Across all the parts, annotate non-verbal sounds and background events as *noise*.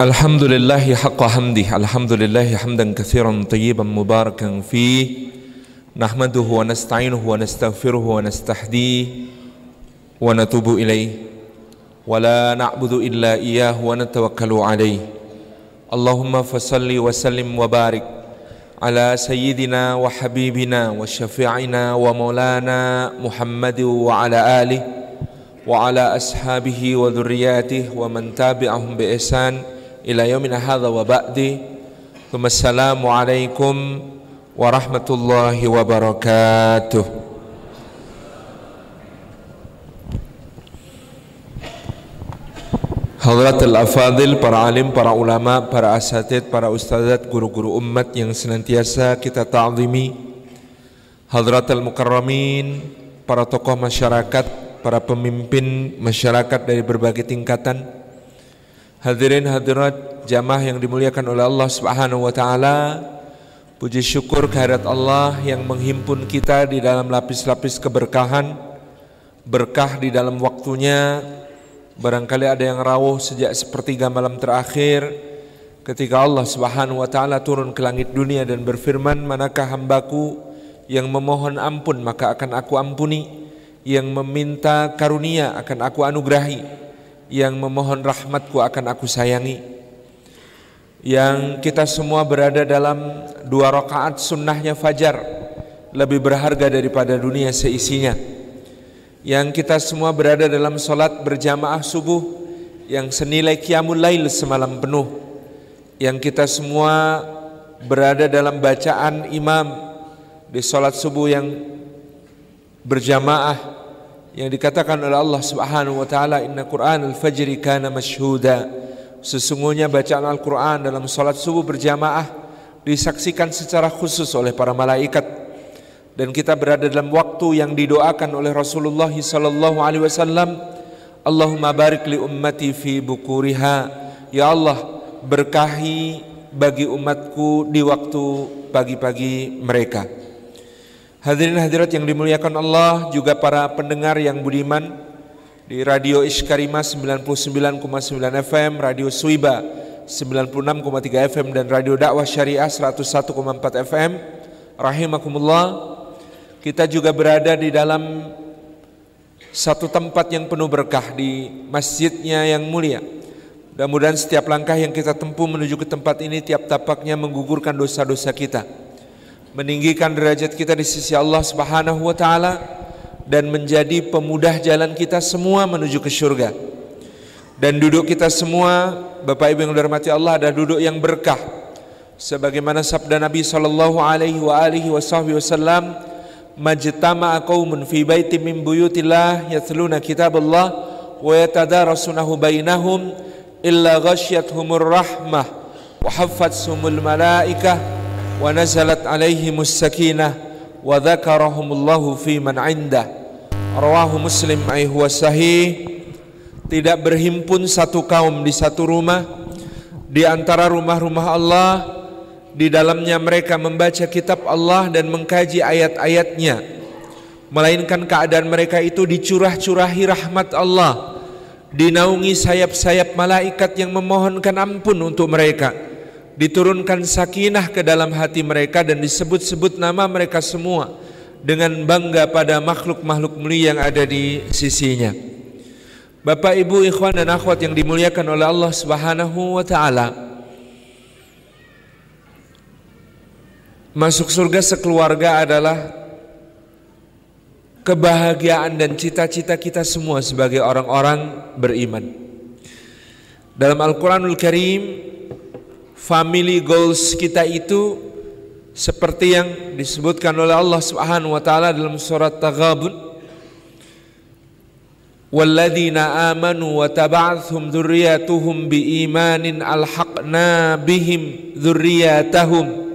الحمد لله حق حمده الحمد لله حمدا كثيرا طيبا مباركا فيه نحمده ونستعينه ونستغفره ونستهديه ونتوب إليه ولا نعبد إلا إياه ونتوكل عليه اللهم فصل وسلم وبارك على سيدنا وحبيبنا وشفيعنا ومولانا محمد وعلى آله وعلى أصحابه وذرياته ومن تابعهم بإحسان ila yaumina hadha wa ba'di. Assalamualaikum warahmatullahi wabarakatuh. Hadratul afadil, para alim, para ulama, para asatid, para ustazat, guru-guru umat yang senantiasa kita ta'zimi. Hadratul mukarramin, para tokoh masyarakat, para pemimpin masyarakat dari berbagai tingkatan Hadirin hadirat jamaah yang dimuliakan oleh Allah Subhanahu wa taala. Puji syukur kehadirat Allah yang menghimpun kita di dalam lapis-lapis keberkahan, berkah di dalam waktunya. Barangkali ada yang rawuh sejak sepertiga malam terakhir ketika Allah Subhanahu wa taala turun ke langit dunia dan berfirman, "Manakah hambaku yang memohon ampun maka akan aku ampuni, yang meminta karunia akan aku anugerahi." Yang memohon rahmatku akan aku sayangi. Yang kita semua berada dalam dua rakaat sunnahnya fajar lebih berharga daripada dunia seisinya. Yang kita semua berada dalam solat berjamaah subuh yang senilai kiamul lail semalam penuh. Yang kita semua berada dalam bacaan imam di solat subuh yang berjamaah yang dikatakan oleh Allah Subhanahu wa taala inna Qur'an al-fajri kana masyhuda sesungguhnya bacaan Al-Qur'an dalam salat subuh berjamaah disaksikan secara khusus oleh para malaikat. Dan kita berada dalam waktu yang didoakan oleh Rasulullah sallallahu alaihi wasallam Allahumma barik li ummati fi bukuriha. Ya Allah berkahi bagi umatku di waktu pagi-pagi mereka Hadirin hadirat yang dimuliakan Allah juga para pendengar yang budiman di Radio Iskarima 99,9 FM, Radio Suiba 96,3 FM dan Radio Dakwah Syariah 101,4 FM. Rahimakumullah. Kita juga berada di dalam satu tempat yang penuh berkah di masjidnya yang mulia. Mudah-mudahan setiap langkah yang kita tempuh menuju ke tempat ini tiap tapaknya menggugurkan dosa-dosa kita meninggikan derajat kita di sisi Allah Subhanahu wa taala dan menjadi pemudah jalan kita semua menuju ke surga. Dan duduk kita semua Bapak Ibu yang dirahmati Allah ada duduk yang berkah. Sebagaimana sabda Nabi sallallahu alaihi wa alihi wasallam, "Majtama'a qaumun fi baitin min buyutillah yatluna kitaballah wa yatadarasunahu bainahum illa ghasyiyatuhumur rahmah wa haffatsumul malaikah nazalat alaihimus sakinah wa dzakarahumullahu fi man indah rawahu muslim ai huwa sahih tidak berhimpun satu kaum di satu rumah. di antara rumah-rumah Allah di dalamnya mereka membaca kitab Allah dan mengkaji ayat-ayatnya. melainkan keadaan mereka itu dicurah-curahi rahmat Allah. dinaungi sayap-sayap malaikat yang memohonkan ampun untuk mereka diturunkan sakinah ke dalam hati mereka dan disebut-sebut nama mereka semua dengan bangga pada makhluk-makhluk mulia yang ada di sisinya. Bapak Ibu ikhwan dan akhwat yang dimuliakan oleh Allah Subhanahu wa taala. Masuk surga sekeluarga adalah kebahagiaan dan cita-cita kita semua sebagai orang-orang beriman. Dalam Al-Qur'anul Karim family goals kita itu seperti yang disebutkan oleh Allah Subhanahu wa taala dalam surat Taghabun. Amanu wa taba'athum dzurriyyatuhum biimanin alhaqna bihim dzurriyyatahum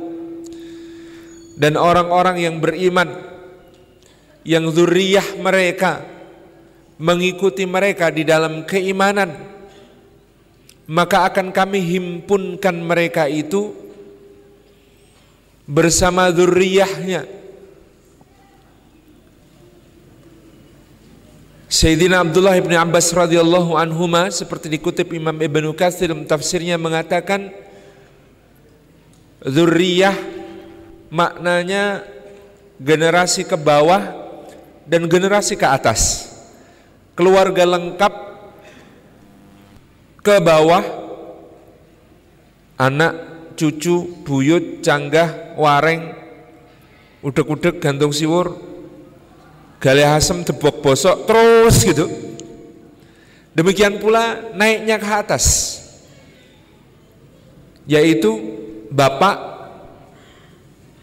dan orang-orang yang beriman yang zuriyah mereka mengikuti mereka di dalam keimanan maka akan kami himpunkan mereka itu bersama zurriyahnya Sayyidina Abdullah bin Abbas radhiyallahu anhuma seperti dikutip Imam Ibnu Katsir dalam tafsirnya mengatakan zurriyah maknanya generasi ke bawah dan generasi ke atas. Keluarga lengkap ke bawah. Anak, cucu, buyut, canggah, wareng, udek-udek, gantung siwur, Gali asem tebok bosok terus gitu. Demikian pula naiknya ke atas. Yaitu bapak,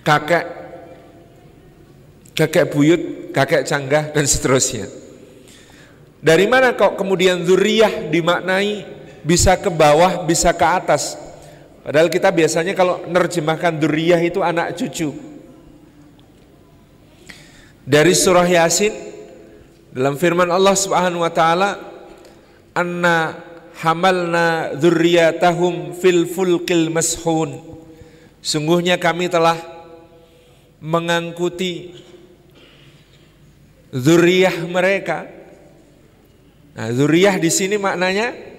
kakek, kakek buyut, kakek canggah dan seterusnya. Dari mana kok kemudian zuriyah dimaknai bisa ke bawah, bisa ke atas? Padahal kita biasanya kalau nerjemahkan zuriyah itu anak cucu. Dari surah Yasin dalam firman Allah Subhanahu wa taala anna hamalna dzurriyyatahum fil fulkil mashun sungguhnya kami telah mengangkuti zuriyah mereka nah zuriyah di sini maknanya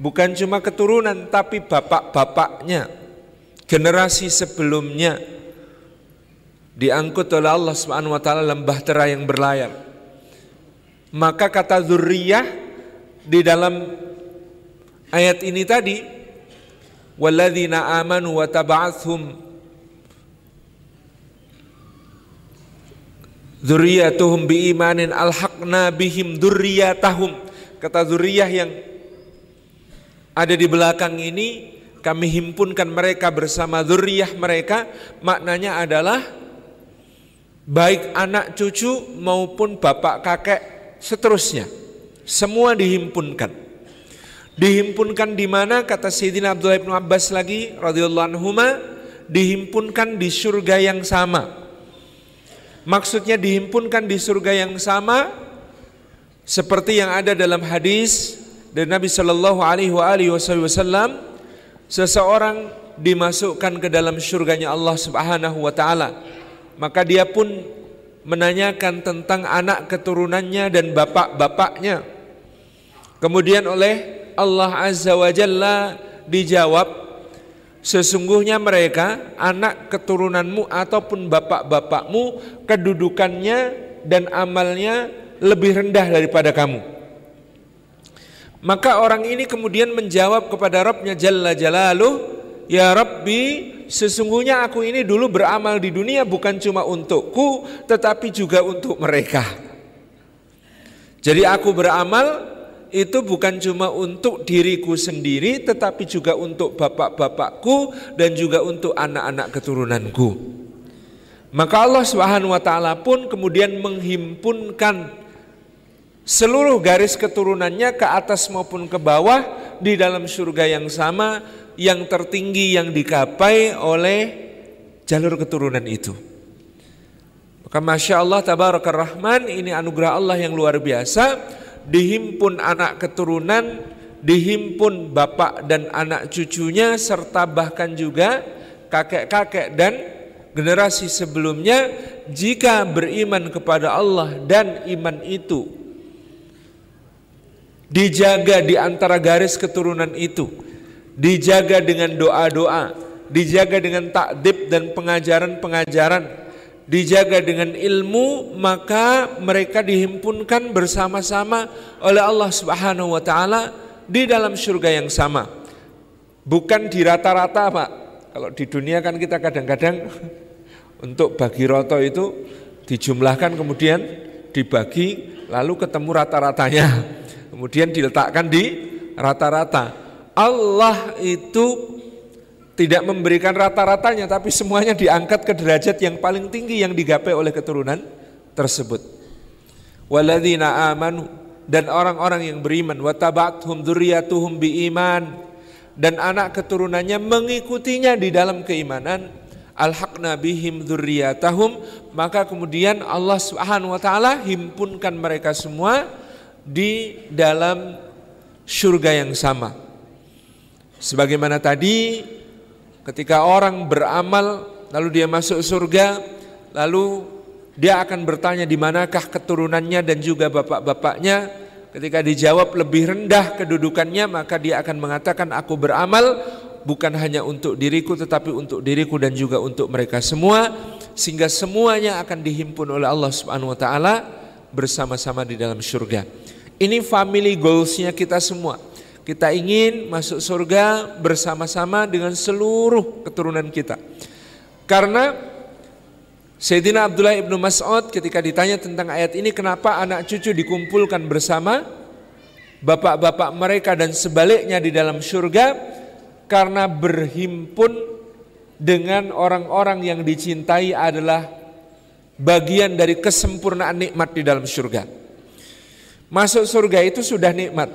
bukan cuma keturunan tapi bapak-bapaknya generasi sebelumnya diangkut oleh Allah Subhanahu wa taala dalam bahtera yang berlayar. Maka kata zuriyah di dalam ayat ini tadi walladzina amanu wa taba'athum dzurriyyatuhum biimanin alhaqna bihim dzurriyyatahum kata zuriyah yang ada di belakang ini kami himpunkan mereka bersama zuriyah mereka. Maknanya adalah baik anak cucu maupun bapak kakek seterusnya. Semua dihimpunkan. Dihimpunkan di mana? Kata Sayyidina Abdullah bin Abbas lagi radhiyallahu anhu dihimpunkan di surga yang sama. Maksudnya dihimpunkan di surga yang sama seperti yang ada dalam hadis dari Nabi Shallallahu Alaihi Wasallam seseorang dimasukkan ke dalam surganya Allah Subhanahu Wa Taala maka dia pun menanyakan tentang anak keturunannya dan bapak-bapaknya. Kemudian oleh Allah Azza wa Jalla dijawab, sesungguhnya mereka anak keturunanmu ataupun bapak-bapakmu kedudukannya dan amalnya lebih rendah daripada kamu. Maka orang ini kemudian menjawab kepada Rabbnya Jalla Jalaluh, Ya Rabbi sesungguhnya aku ini dulu beramal di dunia bukan cuma untukku tetapi juga untuk mereka. Jadi aku beramal itu bukan cuma untuk diriku sendiri tetapi juga untuk bapak-bapakku dan juga untuk anak-anak keturunanku. Maka Allah taala pun kemudian menghimpunkan seluruh garis keturunannya ke atas maupun ke bawah di dalam surga yang sama yang tertinggi yang digapai oleh jalur keturunan itu. Maka Masya Allah Tabarakar Rahman ini anugerah Allah yang luar biasa Dihimpun anak keturunan Dihimpun bapak dan anak cucunya Serta bahkan juga kakek-kakek dan generasi sebelumnya Jika beriman kepada Allah dan iman itu Dijaga di antara garis keturunan itu dijaga dengan doa-doa, dijaga dengan takdib dan pengajaran-pengajaran, dijaga dengan ilmu, maka mereka dihimpunkan bersama-sama oleh Allah Subhanahu wa taala di dalam surga yang sama. Bukan di rata-rata, Pak. Kalau di dunia kan kita kadang-kadang *laughs* untuk bagi roto itu dijumlahkan kemudian dibagi lalu ketemu rata-ratanya. Kemudian diletakkan di rata-rata. Allah itu tidak memberikan rata-ratanya tapi semuanya diangkat ke derajat yang paling tinggi yang digapai oleh keturunan tersebut. Waladzina amanu dan orang-orang yang beriman. Wa taba'athum dzurriyyatuhum biiman. Dan anak keturunannya mengikutinya di dalam keimanan. Alhaqna bihim dzurriyyatahum maka kemudian Allah Subhanahu wa taala himpunkan mereka semua di dalam surga yang sama Sebagaimana tadi ketika orang beramal lalu dia masuk surga lalu dia akan bertanya di manakah keturunannya dan juga bapak-bapaknya. Ketika dijawab lebih rendah kedudukannya, maka dia akan mengatakan aku beramal bukan hanya untuk diriku tetapi untuk diriku dan juga untuk mereka semua sehingga semuanya akan dihimpun oleh Allah Subhanahu wa taala bersama-sama di dalam surga. Ini family goalsnya kita semua. Kita ingin masuk surga bersama-sama dengan seluruh keturunan kita. Karena Sayyidina Abdullah ibnu Mas'ud ketika ditanya tentang ayat ini kenapa anak cucu dikumpulkan bersama bapak-bapak mereka dan sebaliknya di dalam surga karena berhimpun dengan orang-orang yang dicintai adalah bagian dari kesempurnaan nikmat di dalam surga. Masuk surga itu sudah nikmat.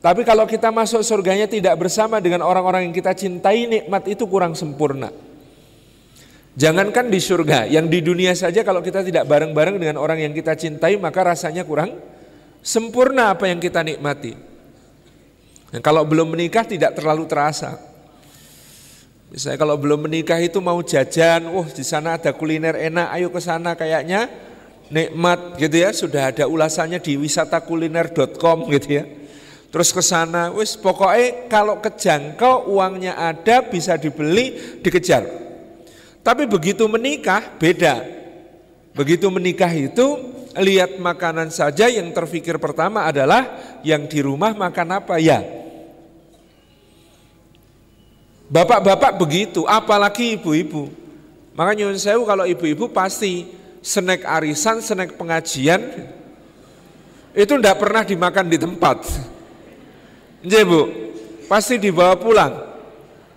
Tapi kalau kita masuk surganya tidak bersama dengan orang-orang yang kita cintai, nikmat itu kurang sempurna. Jangankan di surga, yang di dunia saja kalau kita tidak bareng-bareng dengan orang yang kita cintai maka rasanya kurang sempurna apa yang kita nikmati. Nah, kalau belum menikah tidak terlalu terasa. Misalnya kalau belum menikah itu mau jajan, wah oh, di sana ada kuliner enak, ayo ke sana kayaknya nikmat gitu ya. Sudah ada ulasannya di wisatakuliner.com gitu ya. Terus ke sana, wis pokoknya kalau kejangkau uangnya ada bisa dibeli, dikejar. Tapi begitu menikah beda. Begitu menikah itu lihat makanan saja yang terfikir pertama adalah yang di rumah makan apa ya. Bapak-bapak begitu, apalagi ibu-ibu. Makanya nyuwun sewu kalau ibu-ibu pasti snack arisan, snack pengajian itu tidak pernah dimakan di tempat. Iya bu, pasti dibawa pulang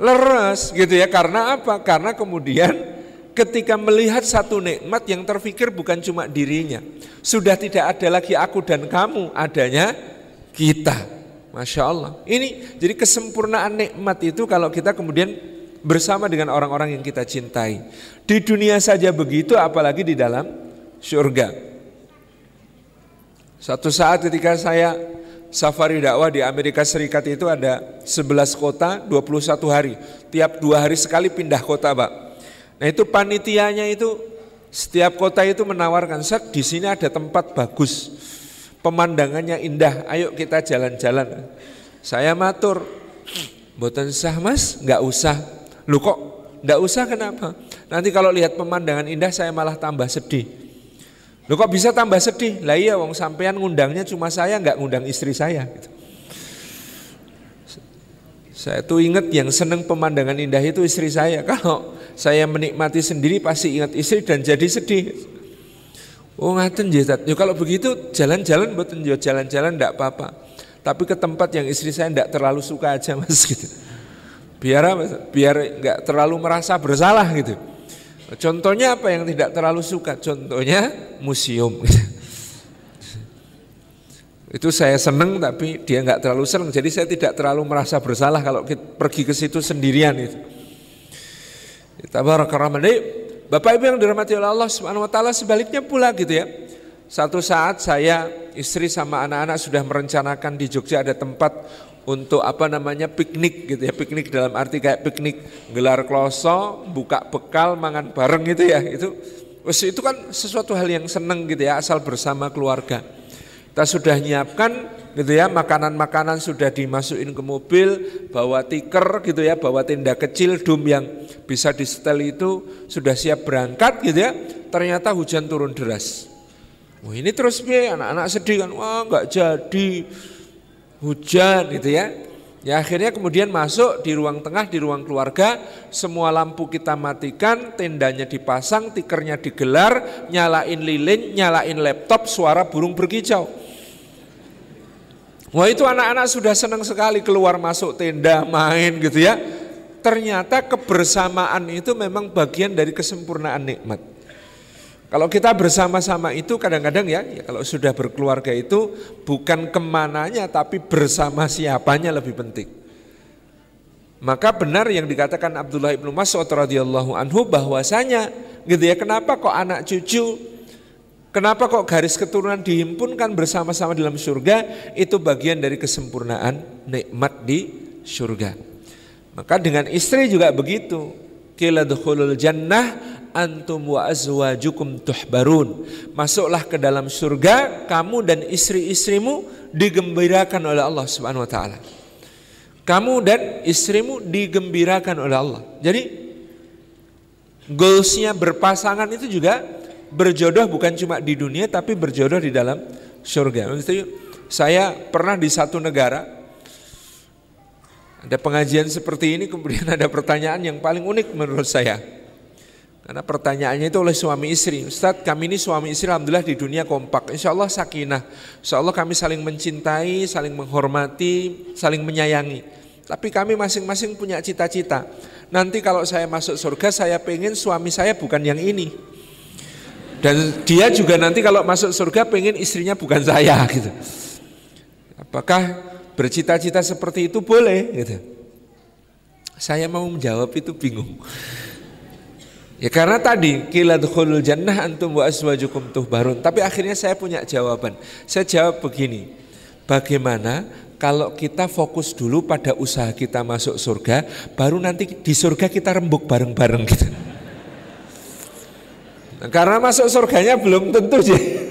leres gitu ya karena apa? Karena kemudian ketika melihat satu nikmat yang terfikir bukan cuma dirinya, sudah tidak ada lagi aku dan kamu, adanya kita. Masya Allah. Ini jadi kesempurnaan nikmat itu kalau kita kemudian bersama dengan orang-orang yang kita cintai. Di dunia saja begitu, apalagi di dalam surga. Satu saat ketika saya safari dakwah di Amerika Serikat itu ada 11 kota 21 hari. Tiap dua hari sekali pindah kota Pak. Nah itu panitianya itu setiap kota itu menawarkan, Sek di sini ada tempat bagus, pemandangannya indah, ayo kita jalan-jalan. Saya matur, Boten sah mas, nggak usah. Lu kok nggak usah kenapa? Nanti kalau lihat pemandangan indah saya malah tambah sedih. Lo kok bisa tambah sedih? Lah iya wong sampean ngundangnya cuma saya nggak ngundang istri saya gitu. Saya tuh ingat yang seneng pemandangan indah itu istri saya. Kalau saya menikmati sendiri pasti ingat istri dan jadi sedih. Oh ngaten jidat. Ya kalau begitu jalan-jalan buat jalan-jalan ndak apa-apa. Tapi ke tempat yang istri saya ndak terlalu suka aja mas gitu. Biar apa? Biar nggak terlalu merasa bersalah gitu. Contohnya apa yang tidak terlalu suka? Contohnya museum. *laughs* Itu saya seneng tapi dia nggak terlalu seneng. Jadi saya tidak terlalu merasa bersalah kalau pergi ke situ sendirian itu. Tabarakallah. Bapak Ibu yang dirahmati oleh Allah Subhanahu wa taala sebaliknya pula gitu ya. Satu saat saya istri sama anak-anak sudah merencanakan di Jogja ada tempat untuk apa namanya piknik gitu ya. Piknik dalam arti kayak piknik gelar kloso buka bekal mangan bareng gitu ya. Itu itu kan sesuatu hal yang seneng gitu ya asal bersama keluarga. Kita sudah nyiapkan gitu ya makanan-makanan sudah dimasukin ke mobil bawa tiker gitu ya bawa tenda kecil dum yang bisa disetel itu sudah siap berangkat gitu ya ternyata hujan turun deras. Wah ini terus ya anak-anak sedih kan wah nggak jadi hujan gitu ya. Ya akhirnya kemudian masuk di ruang tengah, di ruang keluarga, semua lampu kita matikan, tendanya dipasang, tikernya digelar, nyalain lilin, nyalain laptop, suara burung berkicau. Wah itu anak-anak sudah senang sekali keluar masuk tenda, main gitu ya. Ternyata kebersamaan itu memang bagian dari kesempurnaan nikmat. Kalau kita bersama-sama itu kadang-kadang ya, ya kalau sudah berkeluarga itu bukan ke mananya tapi bersama siapanya lebih penting. Maka benar yang dikatakan Abdullah ibnu Mas'ud radhiyallahu anhu bahwasanya gitu ya kenapa kok anak cucu kenapa kok garis keturunan dihimpunkan bersama-sama dalam surga itu bagian dari kesempurnaan nikmat di surga. Maka dengan istri juga begitu. Kila jannah antum wa azwajukum tuhbarun. Masuklah ke dalam surga kamu dan istri-istrimu digembirakan oleh Allah Subhanahu wa taala. Kamu dan istrimu digembirakan oleh Allah. Jadi goalsnya berpasangan itu juga berjodoh bukan cuma di dunia tapi berjodoh di dalam surga. Saya pernah di satu negara ada pengajian seperti ini kemudian *laughs* ada pertanyaan yang paling unik menurut saya. Karena pertanyaannya itu oleh suami istri. Ustadz kami ini suami istri Alhamdulillah di dunia kompak. Insya Allah sakinah. Insya Allah kami saling mencintai, saling menghormati, saling menyayangi. Tapi kami masing-masing punya cita-cita. Nanti kalau saya masuk surga saya pengen suami saya bukan yang ini. Dan dia juga nanti kalau masuk surga pengen istrinya bukan saya *laughs* gitu. Apakah bercita-cita seperti itu boleh gitu. Saya mau menjawab itu bingung. Ya karena tadi kila dukhulul jannah antum wa aswajukum tuhbarun. Tapi akhirnya saya punya jawaban. Saya jawab begini. Bagaimana kalau kita fokus dulu pada usaha kita masuk surga, baru nanti di surga kita rembuk bareng-bareng gitu. Nah, karena masuk surganya belum tentu sih.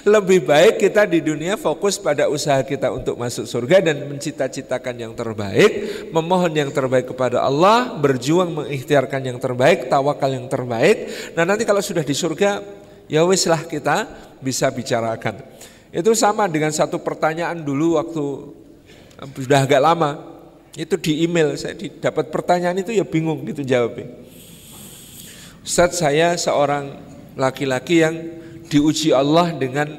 Lebih baik kita di dunia fokus pada usaha kita untuk masuk surga dan mencita-citakan yang terbaik, memohon yang terbaik kepada Allah, berjuang mengikhtiarkan yang terbaik, tawakal yang terbaik. Nah nanti kalau sudah di surga, ya weslah kita bisa bicarakan. Itu sama dengan satu pertanyaan dulu waktu sudah agak lama. Itu di email saya dapat pertanyaan itu ya bingung gitu jawabnya. Ustaz saya seorang laki-laki yang diuji Allah dengan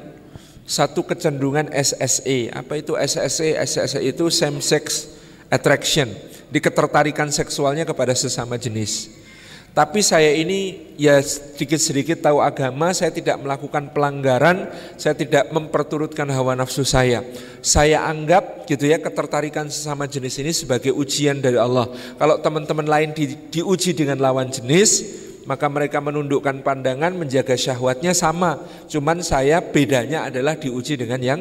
satu kecenderungan SSE. Apa itu SSE? SSE itu same sex attraction, di ketertarikan seksualnya kepada sesama jenis. Tapi saya ini ya sedikit-sedikit tahu agama, saya tidak melakukan pelanggaran, saya tidak memperturutkan hawa nafsu saya. Saya anggap gitu ya ketertarikan sesama jenis ini sebagai ujian dari Allah. Kalau teman-teman lain di, diuji dengan lawan jenis, maka mereka menundukkan pandangan menjaga syahwatnya sama. Cuman saya bedanya adalah diuji dengan yang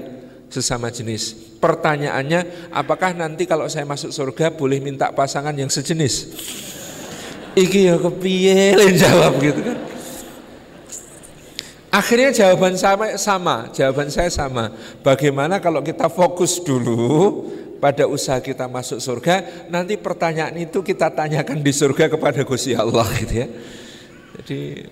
sesama jenis. Pertanyaannya apakah nanti kalau saya masuk surga boleh minta pasangan yang sejenis? Iki ya kepiye? *laughs* Jawab gitu kan. Akhirnya jawaban sama, sama, jawaban saya sama. Bagaimana kalau kita fokus dulu pada usaha kita masuk surga, nanti pertanyaan itu kita tanyakan di surga kepada Gusti Allah gitu ya. Jadi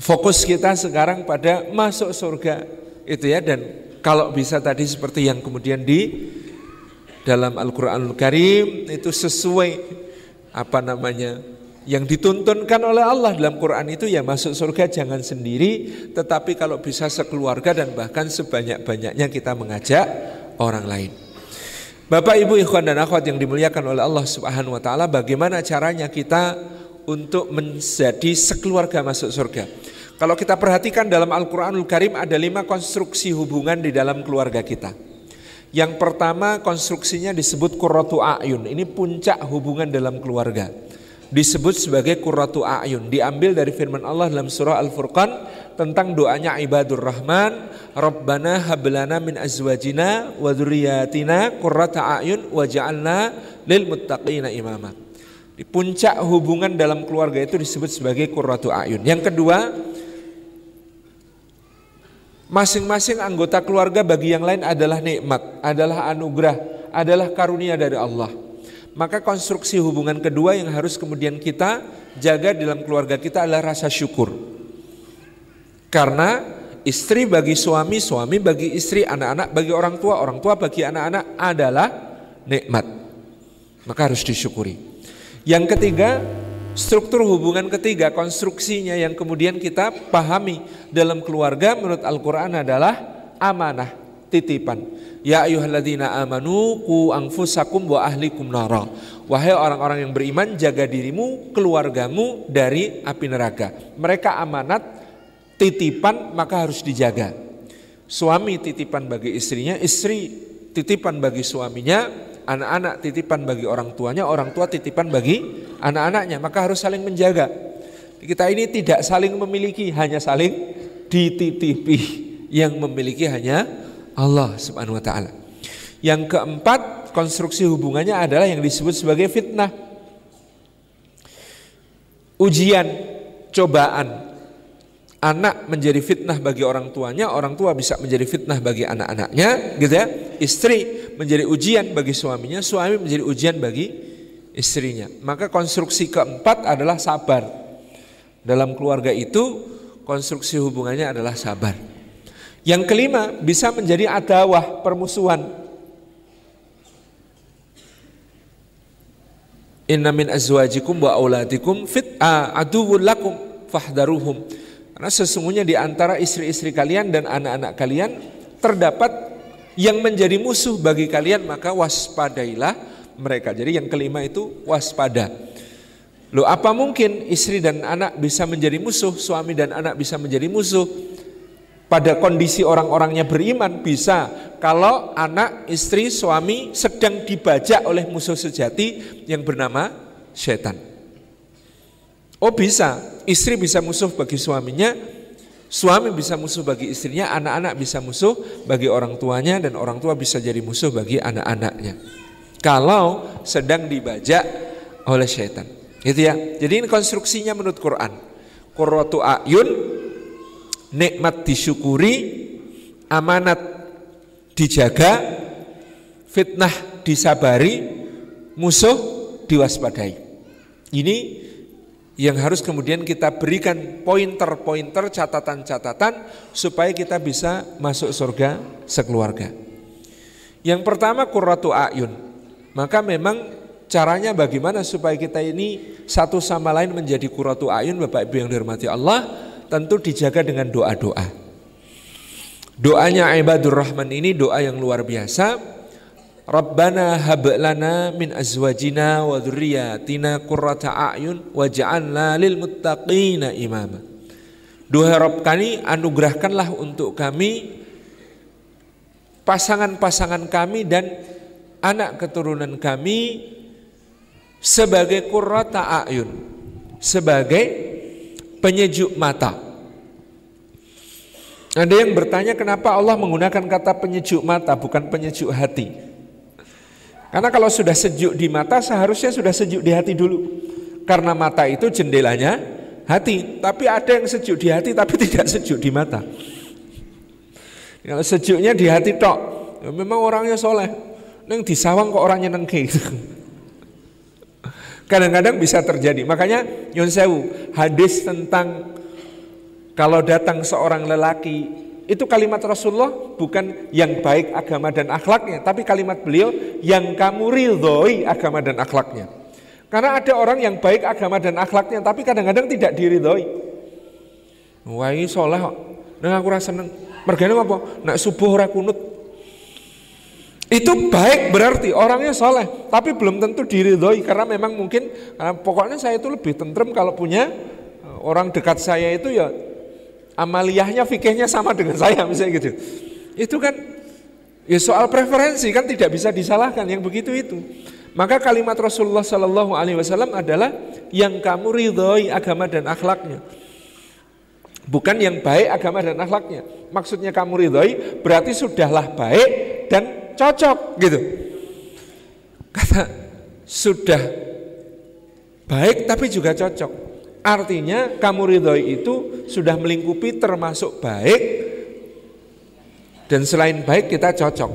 fokus kita sekarang pada masuk surga itu ya dan kalau bisa tadi seperti yang kemudian di dalam Al-Qur'anul Karim itu sesuai apa namanya yang dituntunkan oleh Allah dalam Quran itu ya masuk surga jangan sendiri tetapi kalau bisa sekeluarga dan bahkan sebanyak-banyaknya kita mengajak orang lain. Bapak Ibu ikhwan dan akhwat yang dimuliakan oleh Allah Subhanahu wa taala bagaimana caranya kita untuk menjadi sekeluarga masuk surga. Kalau kita perhatikan dalam Al-Quranul Karim ada lima konstruksi hubungan di dalam keluarga kita. Yang pertama konstruksinya disebut kurratu a'yun. Ini puncak hubungan dalam keluarga. Disebut sebagai kurratu a'yun. Diambil dari firman Allah dalam surah Al-Furqan tentang doanya ibadur rahman. Rabbana hablana min azwajina wa dhurriyyatina kurrata a'yun wa ja'alna lil muttaqina imamah. Di puncak hubungan dalam keluarga itu disebut sebagai kurratu ayun. Yang kedua, masing-masing anggota keluarga bagi yang lain adalah nikmat, adalah anugerah, adalah karunia dari Allah. Maka konstruksi hubungan kedua yang harus kemudian kita jaga dalam keluarga kita adalah rasa syukur. Karena istri bagi suami, suami bagi istri, anak-anak bagi orang tua, orang tua bagi anak-anak adalah nikmat. Maka harus disyukuri. Yang ketiga, struktur hubungan ketiga, konstruksinya yang kemudian kita pahami dalam keluarga menurut Al-Quran adalah amanah, titipan. Ya ayuhalladzina amanu ku anfusakum wa ahlikum nara. Wahai orang-orang yang beriman, jaga dirimu, keluargamu dari api neraka. Mereka amanat, titipan, maka harus dijaga. Suami titipan bagi istrinya, istri titipan bagi suaminya, anak-anak titipan bagi orang tuanya, orang tua titipan bagi anak-anaknya, maka harus saling menjaga. Kita ini tidak saling memiliki, hanya saling dititipi. Yang memiliki hanya Allah Subhanahu wa taala. Yang keempat, konstruksi hubungannya adalah yang disebut sebagai fitnah. Ujian cobaan anak menjadi fitnah bagi orang tuanya, orang tua bisa menjadi fitnah bagi anak-anaknya, gitu ya. Istri menjadi ujian bagi suaminya, suami menjadi ujian bagi istrinya. Maka konstruksi keempat adalah sabar. Dalam keluarga itu konstruksi hubungannya adalah sabar. Yang kelima bisa menjadi adawah, permusuhan. Inna min azwajikum wa auladikum fit aduwwul lakum fahdaruhum karena sesungguhnya di antara istri-istri kalian dan anak-anak kalian terdapat yang menjadi musuh bagi kalian maka waspadailah mereka. Jadi yang kelima itu waspada. Loh apa mungkin istri dan anak bisa menjadi musuh, suami dan anak bisa menjadi musuh? Pada kondisi orang-orangnya beriman bisa kalau anak, istri, suami sedang dibajak oleh musuh sejati yang bernama setan. Oh bisa, istri bisa musuh bagi suaminya, suami bisa musuh bagi istrinya, anak-anak bisa musuh bagi orang tuanya dan orang tua bisa jadi musuh bagi anak-anaknya. Kalau sedang dibajak oleh syaitan. Gitu ya. Jadi ini konstruksinya menurut Quran. Qurratu ayun nikmat disyukuri, amanat dijaga, fitnah disabari, musuh diwaspadai. Ini yang harus kemudian kita berikan pointer-pointer, catatan-catatan supaya kita bisa masuk surga sekeluarga. Yang pertama kurratu ayun. Maka memang caranya bagaimana supaya kita ini satu sama lain menjadi kurratu ayun Bapak Ibu yang dirahmati Allah, tentu dijaga dengan doa-doa. Doanya ibadur rahman ini doa yang luar biasa Rabbana hab lana min azwajina wa dzurriyyatina qurrata a'yun waj'alna lil muttaqina imama. Duhai Rabb kami, anugerahkanlah untuk kami pasangan-pasangan kami dan anak keturunan kami sebagai qurrata a'yun, sebagai penyejuk mata. Ada yang bertanya kenapa Allah menggunakan kata penyejuk mata bukan penyejuk hati. Karena kalau sudah sejuk di mata seharusnya sudah sejuk di hati dulu. Karena mata itu jendelanya hati. Tapi ada yang sejuk di hati tapi *laughs* tidak sejuk di mata. Kalau sejuknya di hati tok, ya memang orangnya soleh. Neng di sawang kok orangnya nengke. Kadang-kadang bisa terjadi. Makanya Yon Sewu, hadis tentang kalau datang seorang lelaki itu kalimat Rasulullah bukan yang baik agama dan akhlaknya, tapi kalimat beliau yang kamu ridhoi agama dan akhlaknya. Karena ada orang yang baik agama dan akhlaknya, tapi kadang-kadang tidak diridhoi. Wah ini kok, nah aku rasa seneng. Mergane apa? Nak subuh ora kunut. Itu baik berarti orangnya soleh, tapi belum tentu diridhoi karena memang mungkin karena pokoknya saya itu lebih tentrem kalau punya eh, orang dekat saya itu ya amaliyahnya fikihnya sama dengan saya misalnya gitu. Itu kan ya soal preferensi kan tidak bisa disalahkan yang begitu itu. Maka kalimat Rasulullah Shallallahu Alaihi Wasallam adalah yang kamu ridhoi agama dan akhlaknya. Bukan yang baik agama dan akhlaknya. Maksudnya kamu ridhoi berarti sudahlah baik dan cocok gitu. Kata sudah baik tapi juga cocok. Artinya kamu ridhoi itu sudah melingkupi termasuk baik dan selain baik kita cocok.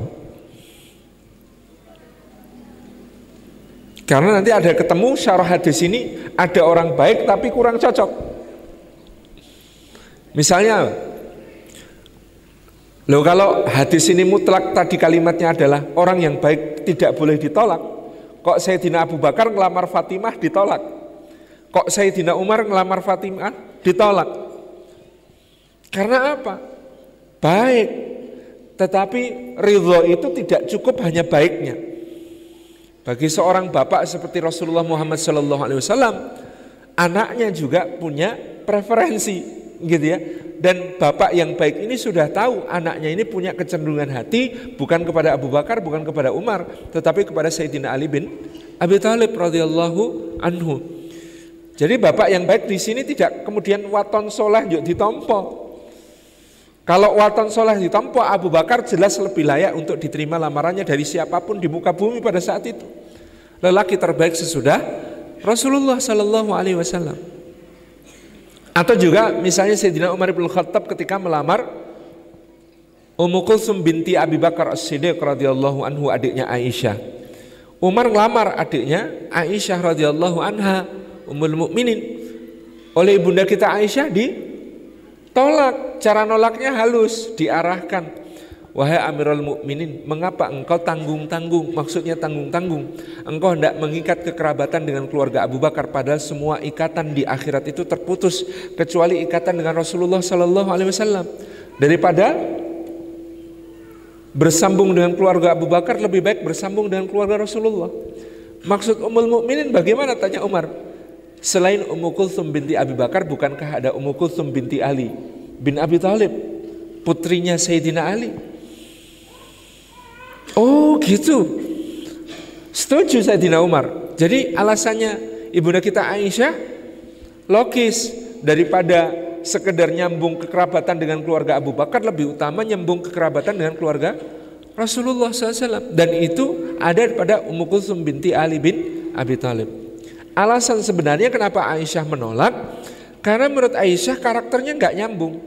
Karena nanti ada ketemu syarah hadis ini ada orang baik tapi kurang cocok. Misalnya, lo kalau hadis ini mutlak tadi kalimatnya adalah orang yang baik tidak boleh ditolak. Kok Sayyidina Abu Bakar ngelamar Fatimah ditolak? Kok Sayyidina Umar ngelamar Fatimah ditolak? Karena apa? Baik. Tetapi ridho itu tidak cukup hanya baiknya. Bagi seorang bapak seperti Rasulullah Muhammad SAW, anaknya juga punya preferensi, gitu ya. Dan bapak yang baik ini sudah tahu anaknya ini punya kecenderungan hati bukan kepada Abu Bakar, bukan kepada Umar, tetapi kepada Sayyidina Ali bin Abi Thalib radhiyallahu anhu. Jadi bapak yang baik di sini tidak kemudian waton soleh yuk ditompo. Kalau waton soleh ditompo, Abu Bakar jelas lebih layak untuk diterima lamarannya dari siapa pun di muka bumi pada saat itu. Lelaki terbaik sesudah Rasulullah Sallallahu Alaihi Wasallam. Atau juga misalnya Sayyidina Umar bin Khattab ketika melamar Ummu Kulsum binti Abi Bakar As-Siddiq radhiyallahu anhu adiknya Aisyah. Umar melamar adiknya Aisyah radhiyallahu anha Ummul Mukminin oleh ibunda kita Aisyah ditolak. Cara nolaknya halus, diarahkan Wahai Amirul Mukminin, mengapa engkau tanggung-tanggung? Maksudnya tanggung-tanggung. Engkau hendak mengikat kekerabatan dengan keluarga Abu Bakar padahal semua ikatan di akhirat itu terputus kecuali ikatan dengan Rasulullah sallallahu alaihi wasallam. Daripada bersambung dengan keluarga Abu Bakar lebih baik bersambung dengan keluarga Rasulullah. Maksud Ummul Mukminin bagaimana tanya Umar? Selain Ummu Kulsum binti Abi Bakar bukankah ada Ummu Kulsum binti Ali bin Abi Thalib putrinya Sayyidina Ali? Oh gitu. Setuju saya Dina Umar. Jadi alasannya ibunda kita Aisyah logis daripada sekedar nyambung kekerabatan dengan keluarga Abu Bakar lebih utama nyambung kekerabatan dengan keluarga Rasulullah SAW dan itu ada pada Ummu Kulsum binti Ali bin Abi Thalib. Alasan sebenarnya kenapa Aisyah menolak karena menurut Aisyah karakternya nggak nyambung.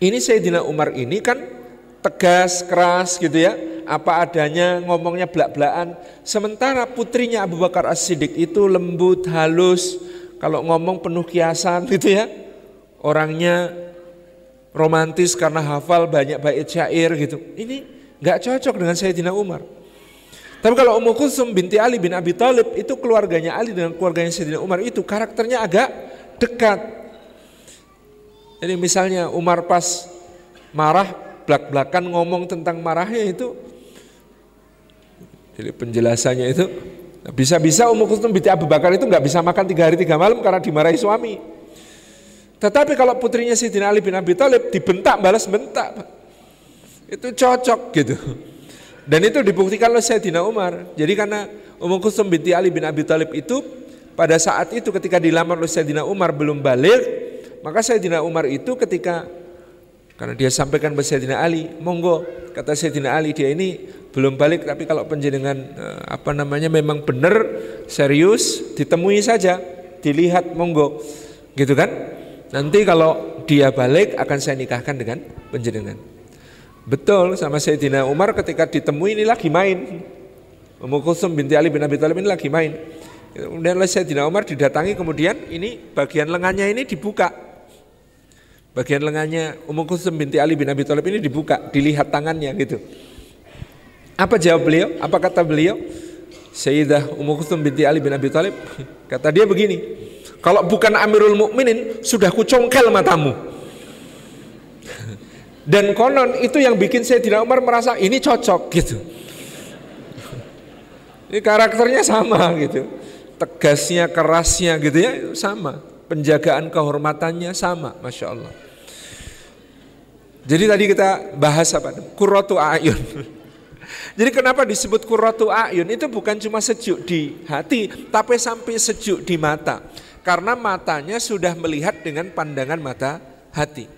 Ini Sayyidina Umar ini kan tegas, keras gitu ya apa adanya, ngomongnya belak-belakan. Sementara putrinya Abu Bakar As-Siddiq itu lembut, halus, kalau ngomong penuh kiasan gitu ya. Orangnya romantis karena hafal banyak bait syair gitu. Ini nggak cocok dengan Sayyidina Umar. Tapi kalau Ummu Kulsum binti Ali bin Abi Thalib itu keluarganya Ali dengan keluarganya Sayyidina Umar itu karakternya agak dekat. Jadi misalnya Umar pas marah belak-belakan ngomong tentang marahnya itu jadi penjelasannya itu bisa-bisa Ummu Kulsum binti Abu Bakar itu nggak bisa makan tiga hari tiga malam karena dimarahi suami. Tetapi kalau putrinya Sayyidina Ali bin Abi Thalib dibentak balas bentak, itu cocok gitu. Dan itu dibuktikan oleh Sayyidina Umar. Jadi karena Ummu Kulsum binti Ali bin Abi Thalib itu pada saat itu ketika dilamar oleh Sayyidina Umar belum balik, maka Sayyidina Umar itu ketika karena dia sampaikan kepada Sayyidina Ali, monggo kata Sayyidina Ali dia ini belum balik tapi kalau penjenengan eh, apa namanya memang benar serius ditemui saja dilihat monggo gitu kan nanti kalau dia balik akan saya nikahkan dengan penjenengan betul sama Sayyidina Umar ketika ditemui ini lagi main Ummu Kulsum binti Ali bin Abi Thalib ini lagi main kemudian oleh Sayyidina Umar didatangi kemudian ini bagian lengannya ini dibuka bagian lengannya Ummu Kulsum binti Ali bin Abi Thalib ini dibuka dilihat tangannya gitu apa jawab beliau? Apa kata beliau? Sayyidah Ummu Kulthum binti Ali bin Abi Thalib kata dia begini, kalau bukan Amirul Mukminin sudah kucongkel matamu. Dan konon itu yang bikin Sayyidina Umar merasa ini cocok gitu. Ini karakternya sama gitu. Tegasnya, kerasnya gitu ya sama. Penjagaan kehormatannya sama, Masya Allah. Jadi tadi kita bahas apa? Kuratu ayun. *laughs* Jadi kenapa disebut kuratu ayun itu bukan cuma sejuk di hati, tapi sampai sejuk di mata. Karena matanya sudah melihat dengan pandangan mata hati.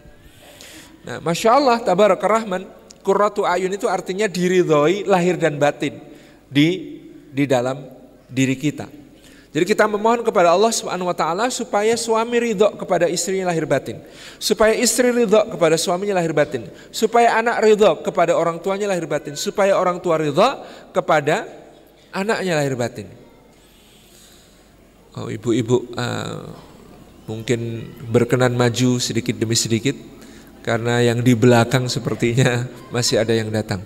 Nah, Masya Allah, tabarak rahman, kuratu ayun itu artinya diridhoi lahir dan batin di di dalam diri kita. Jadi kita memohon kepada Allah Subhanahu wa taala supaya suami ridho kepada istrinya lahir batin. Supaya istri ridho kepada suaminya lahir batin. Supaya anak ridho kepada orang tuanya lahir batin. Supaya orang tua ridho kepada anaknya lahir batin. Oh ibu-ibu uh, mungkin berkenan maju sedikit demi sedikit karena yang di belakang sepertinya masih ada yang datang.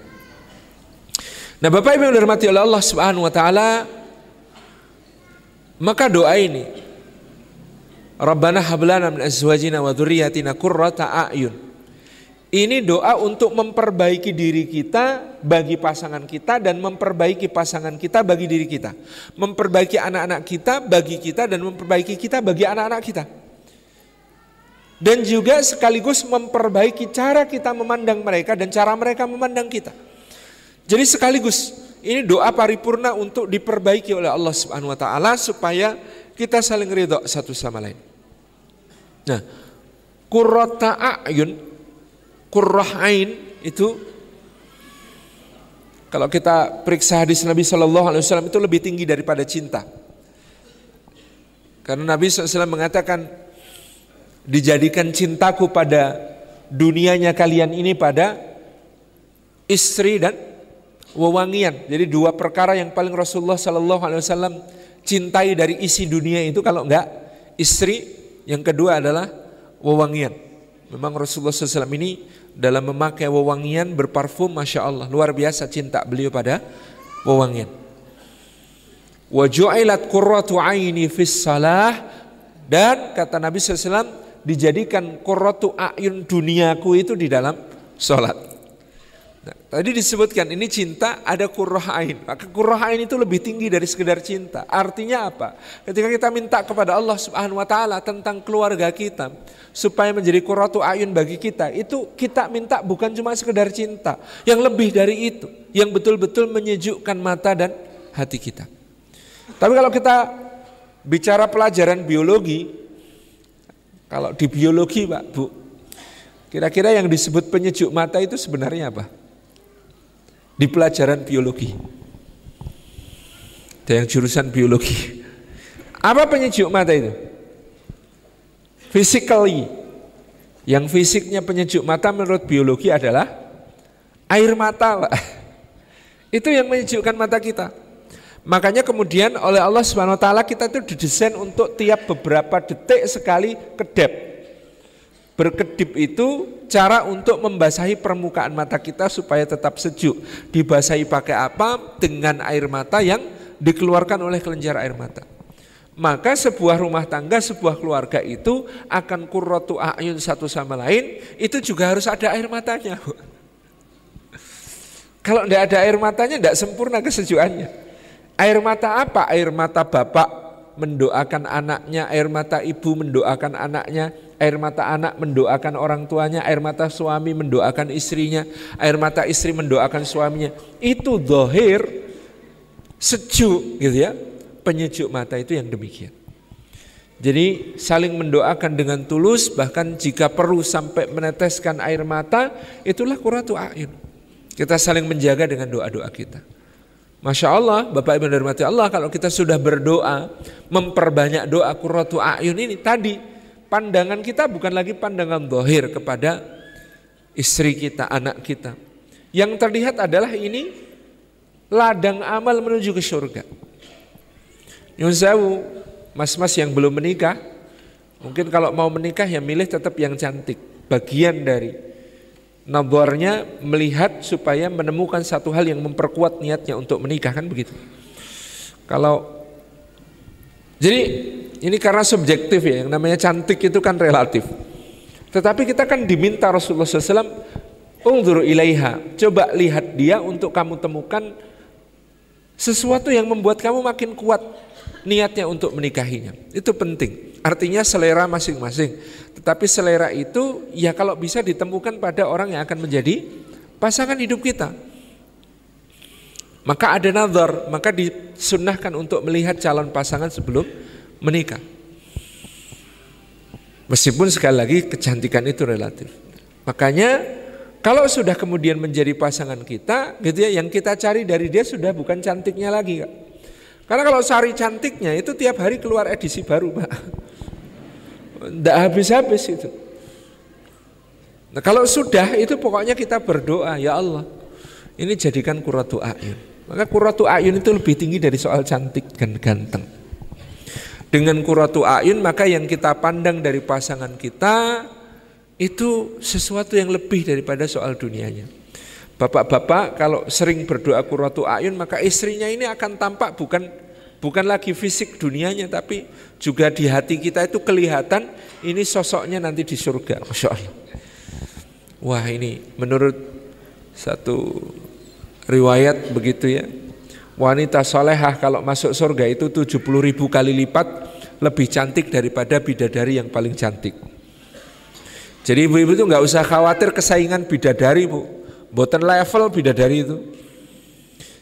Nah, Bapak Ibu yang dirahmati oleh Allah Subhanahu wa taala, maka doa ini Rabbana hablana min azwajina wa dzurriyyatina qurrata a'yun. Ini doa untuk memperbaiki diri kita bagi pasangan kita dan memperbaiki pasangan kita bagi diri kita. Memperbaiki anak-anak kita bagi kita dan memperbaiki kita bagi anak-anak kita. Dan juga sekaligus memperbaiki cara kita memandang mereka dan cara mereka memandang kita. Jadi sekaligus ini doa paripurna untuk diperbaiki oleh Allah Subhanahu wa taala supaya kita saling ridho satu sama lain. Nah, qurrata a'yun, qurrah ain itu kalau kita periksa hadis Nabi Shallallahu Alaihi Wasallam itu lebih tinggi daripada cinta. Karena Nabi SAW mengatakan dijadikan cintaku pada dunianya kalian ini pada istri dan wewangian. Jadi dua perkara yang paling Rasulullah Sallallahu Alaihi Wasallam cintai dari isi dunia itu kalau enggak istri, yang kedua adalah wewangian. Memang Rasulullah SAW ini dalam memakai wewangian berparfum, masya Allah luar biasa cinta beliau pada wewangian. Aini fis dan kata Nabi SAW dijadikan qurratu ayun duniaku itu di dalam sholat. Nah, tadi disebutkan ini cinta ada kurroh ain. Maka kurroh ain itu lebih tinggi dari sekedar cinta. Artinya apa? Ketika kita minta kepada Allah Subhanahu Wa Taala tentang keluarga kita supaya menjadi kurratu ayun bagi kita, itu kita minta bukan cuma sekedar cinta, yang lebih dari itu, yang betul-betul menyejukkan mata dan hati kita. Tapi kalau kita bicara pelajaran biologi, kalau di biologi Pak Bu, kira-kira yang disebut penyejuk mata itu sebenarnya apa? Di pelajaran biologi. Ada yang jurusan biologi. Apa penyejuk mata itu? Physically. Yang fisiknya penyejuk mata menurut biologi adalah air mata Pak. Itu yang menyejukkan mata kita. Makanya kemudian oleh Allah Subhanahu taala kita itu didesain untuk tiap beberapa detik sekali kedap. Berkedip itu cara untuk membasahi permukaan mata kita supaya tetap sejuk. Dibasahi pakai apa? Dengan air mata yang dikeluarkan oleh kelenjar air mata. Maka sebuah rumah tangga, sebuah keluarga itu akan kurratu ayun satu sama lain, itu juga harus ada air matanya. Kalau tidak ada air matanya, tidak sempurna kesejukannya. Air mata apa? Air mata bapak mendoakan anaknya, air mata ibu mendoakan anaknya, air mata anak mendoakan orang tuanya, air mata suami mendoakan istrinya, air mata istri mendoakan suaminya. Itu dohir sejuk gitu ya. Penyejuk mata itu yang demikian. Jadi saling mendoakan dengan tulus bahkan jika perlu sampai meneteskan air mata itulah kuratu a'yun. Kita saling menjaga dengan doa-doa kita. Masya Allah, Bapak Ibu dari Allah, kalau kita sudah berdoa, memperbanyak doa kurratu ayun ini tadi, pandangan kita bukan lagi pandangan dohir kepada istri kita, anak kita. Yang terlihat adalah ini ladang amal menuju ke surga. Nyuzawu, mas-mas yang belum menikah, mungkin kalau mau menikah ya milih tetap yang cantik. Bagian dari Nabornya melihat supaya menemukan satu hal yang memperkuat niatnya untuk menikah kan begitu. Kalau jadi ini karena subjektif ya, yang namanya cantik itu kan relatif. Tetapi kita kan diminta Rasulullah SAW, Ungduru ilaiha, coba lihat dia untuk kamu temukan sesuatu yang membuat kamu makin kuat niatnya untuk menikahinya. Itu penting. Artinya selera masing-masing. Tetapi selera itu ya kalau bisa ditemukan pada orang yang akan menjadi pasangan hidup kita. Maka ada nazar, maka disunahkan untuk melihat calon pasangan sebelum menikah. Meskipun sekali lagi kecantikan itu relatif. Makanya kalau sudah kemudian menjadi pasangan kita, gitu ya, yang kita cari dari dia sudah bukan cantiknya lagi, Kak. Karena kalau cari cantiknya itu tiap hari keluar edisi baru, Pak. Tidak habis-habis itu. Nah, kalau sudah itu pokoknya kita berdoa, ya Allah, ini jadikan kuratu ayun. Maka kuratu ayun itu lebih tinggi dari soal cantik dan ganteng. Dengan kuratu ayun maka yang kita pandang dari pasangan kita itu sesuatu yang lebih daripada soal dunianya. Bapak-bapak kalau sering berdoa kuratu ayun maka istrinya ini akan tampak bukan Bukan lagi fisik dunianya tapi juga di hati kita itu kelihatan ini sosoknya nanti di surga. Masya Allah. Wah ini menurut satu riwayat begitu ya. Wanita solehah kalau masuk surga itu 70 ribu kali lipat lebih cantik daripada bidadari yang paling cantik. Jadi ibu-ibu itu nggak usah khawatir kesaingan bidadari bu. Boten level bidadari itu.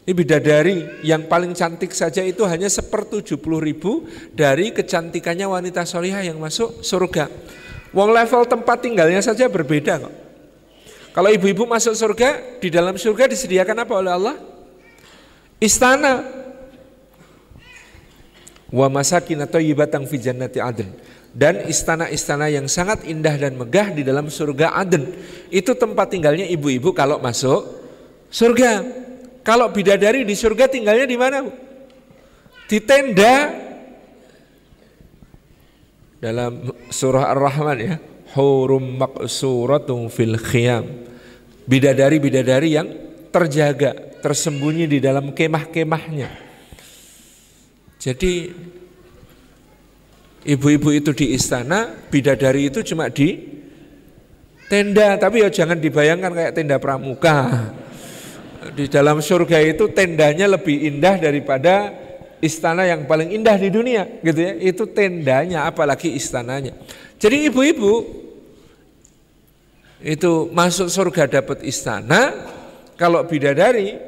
Ini bidadari yang paling cantik saja itu hanya sepertujuh puluh ribu dari kecantikannya wanita solihah yang masuk surga. Wong level tempat tinggalnya saja berbeda kok. Kalau ibu-ibu masuk surga, di dalam surga disediakan apa oleh Allah? Istana. wa masakin thayyibatan fi jannati adn dan istana-istana yang sangat indah dan megah di dalam surga Aden. Itu tempat tinggalnya ibu-ibu kalau masuk surga. Kalau bidadari di surga tinggalnya di mana? Di tenda. Dalam surah Ar-Rahman ya, hurum maqsuratun fil khiyam. Bidadari-bidadari yang terjaga, tersembunyi di dalam kemah-kemahnya. Jadi ibu-ibu itu di istana, bidadari itu cuma di tenda, tapi ya jangan dibayangkan kayak tenda pramuka. Di dalam surga itu tendanya lebih indah daripada istana yang paling indah di dunia, gitu ya. Itu tendanya, apalagi istananya. Jadi ibu-ibu itu masuk surga dapat istana, kalau bidadari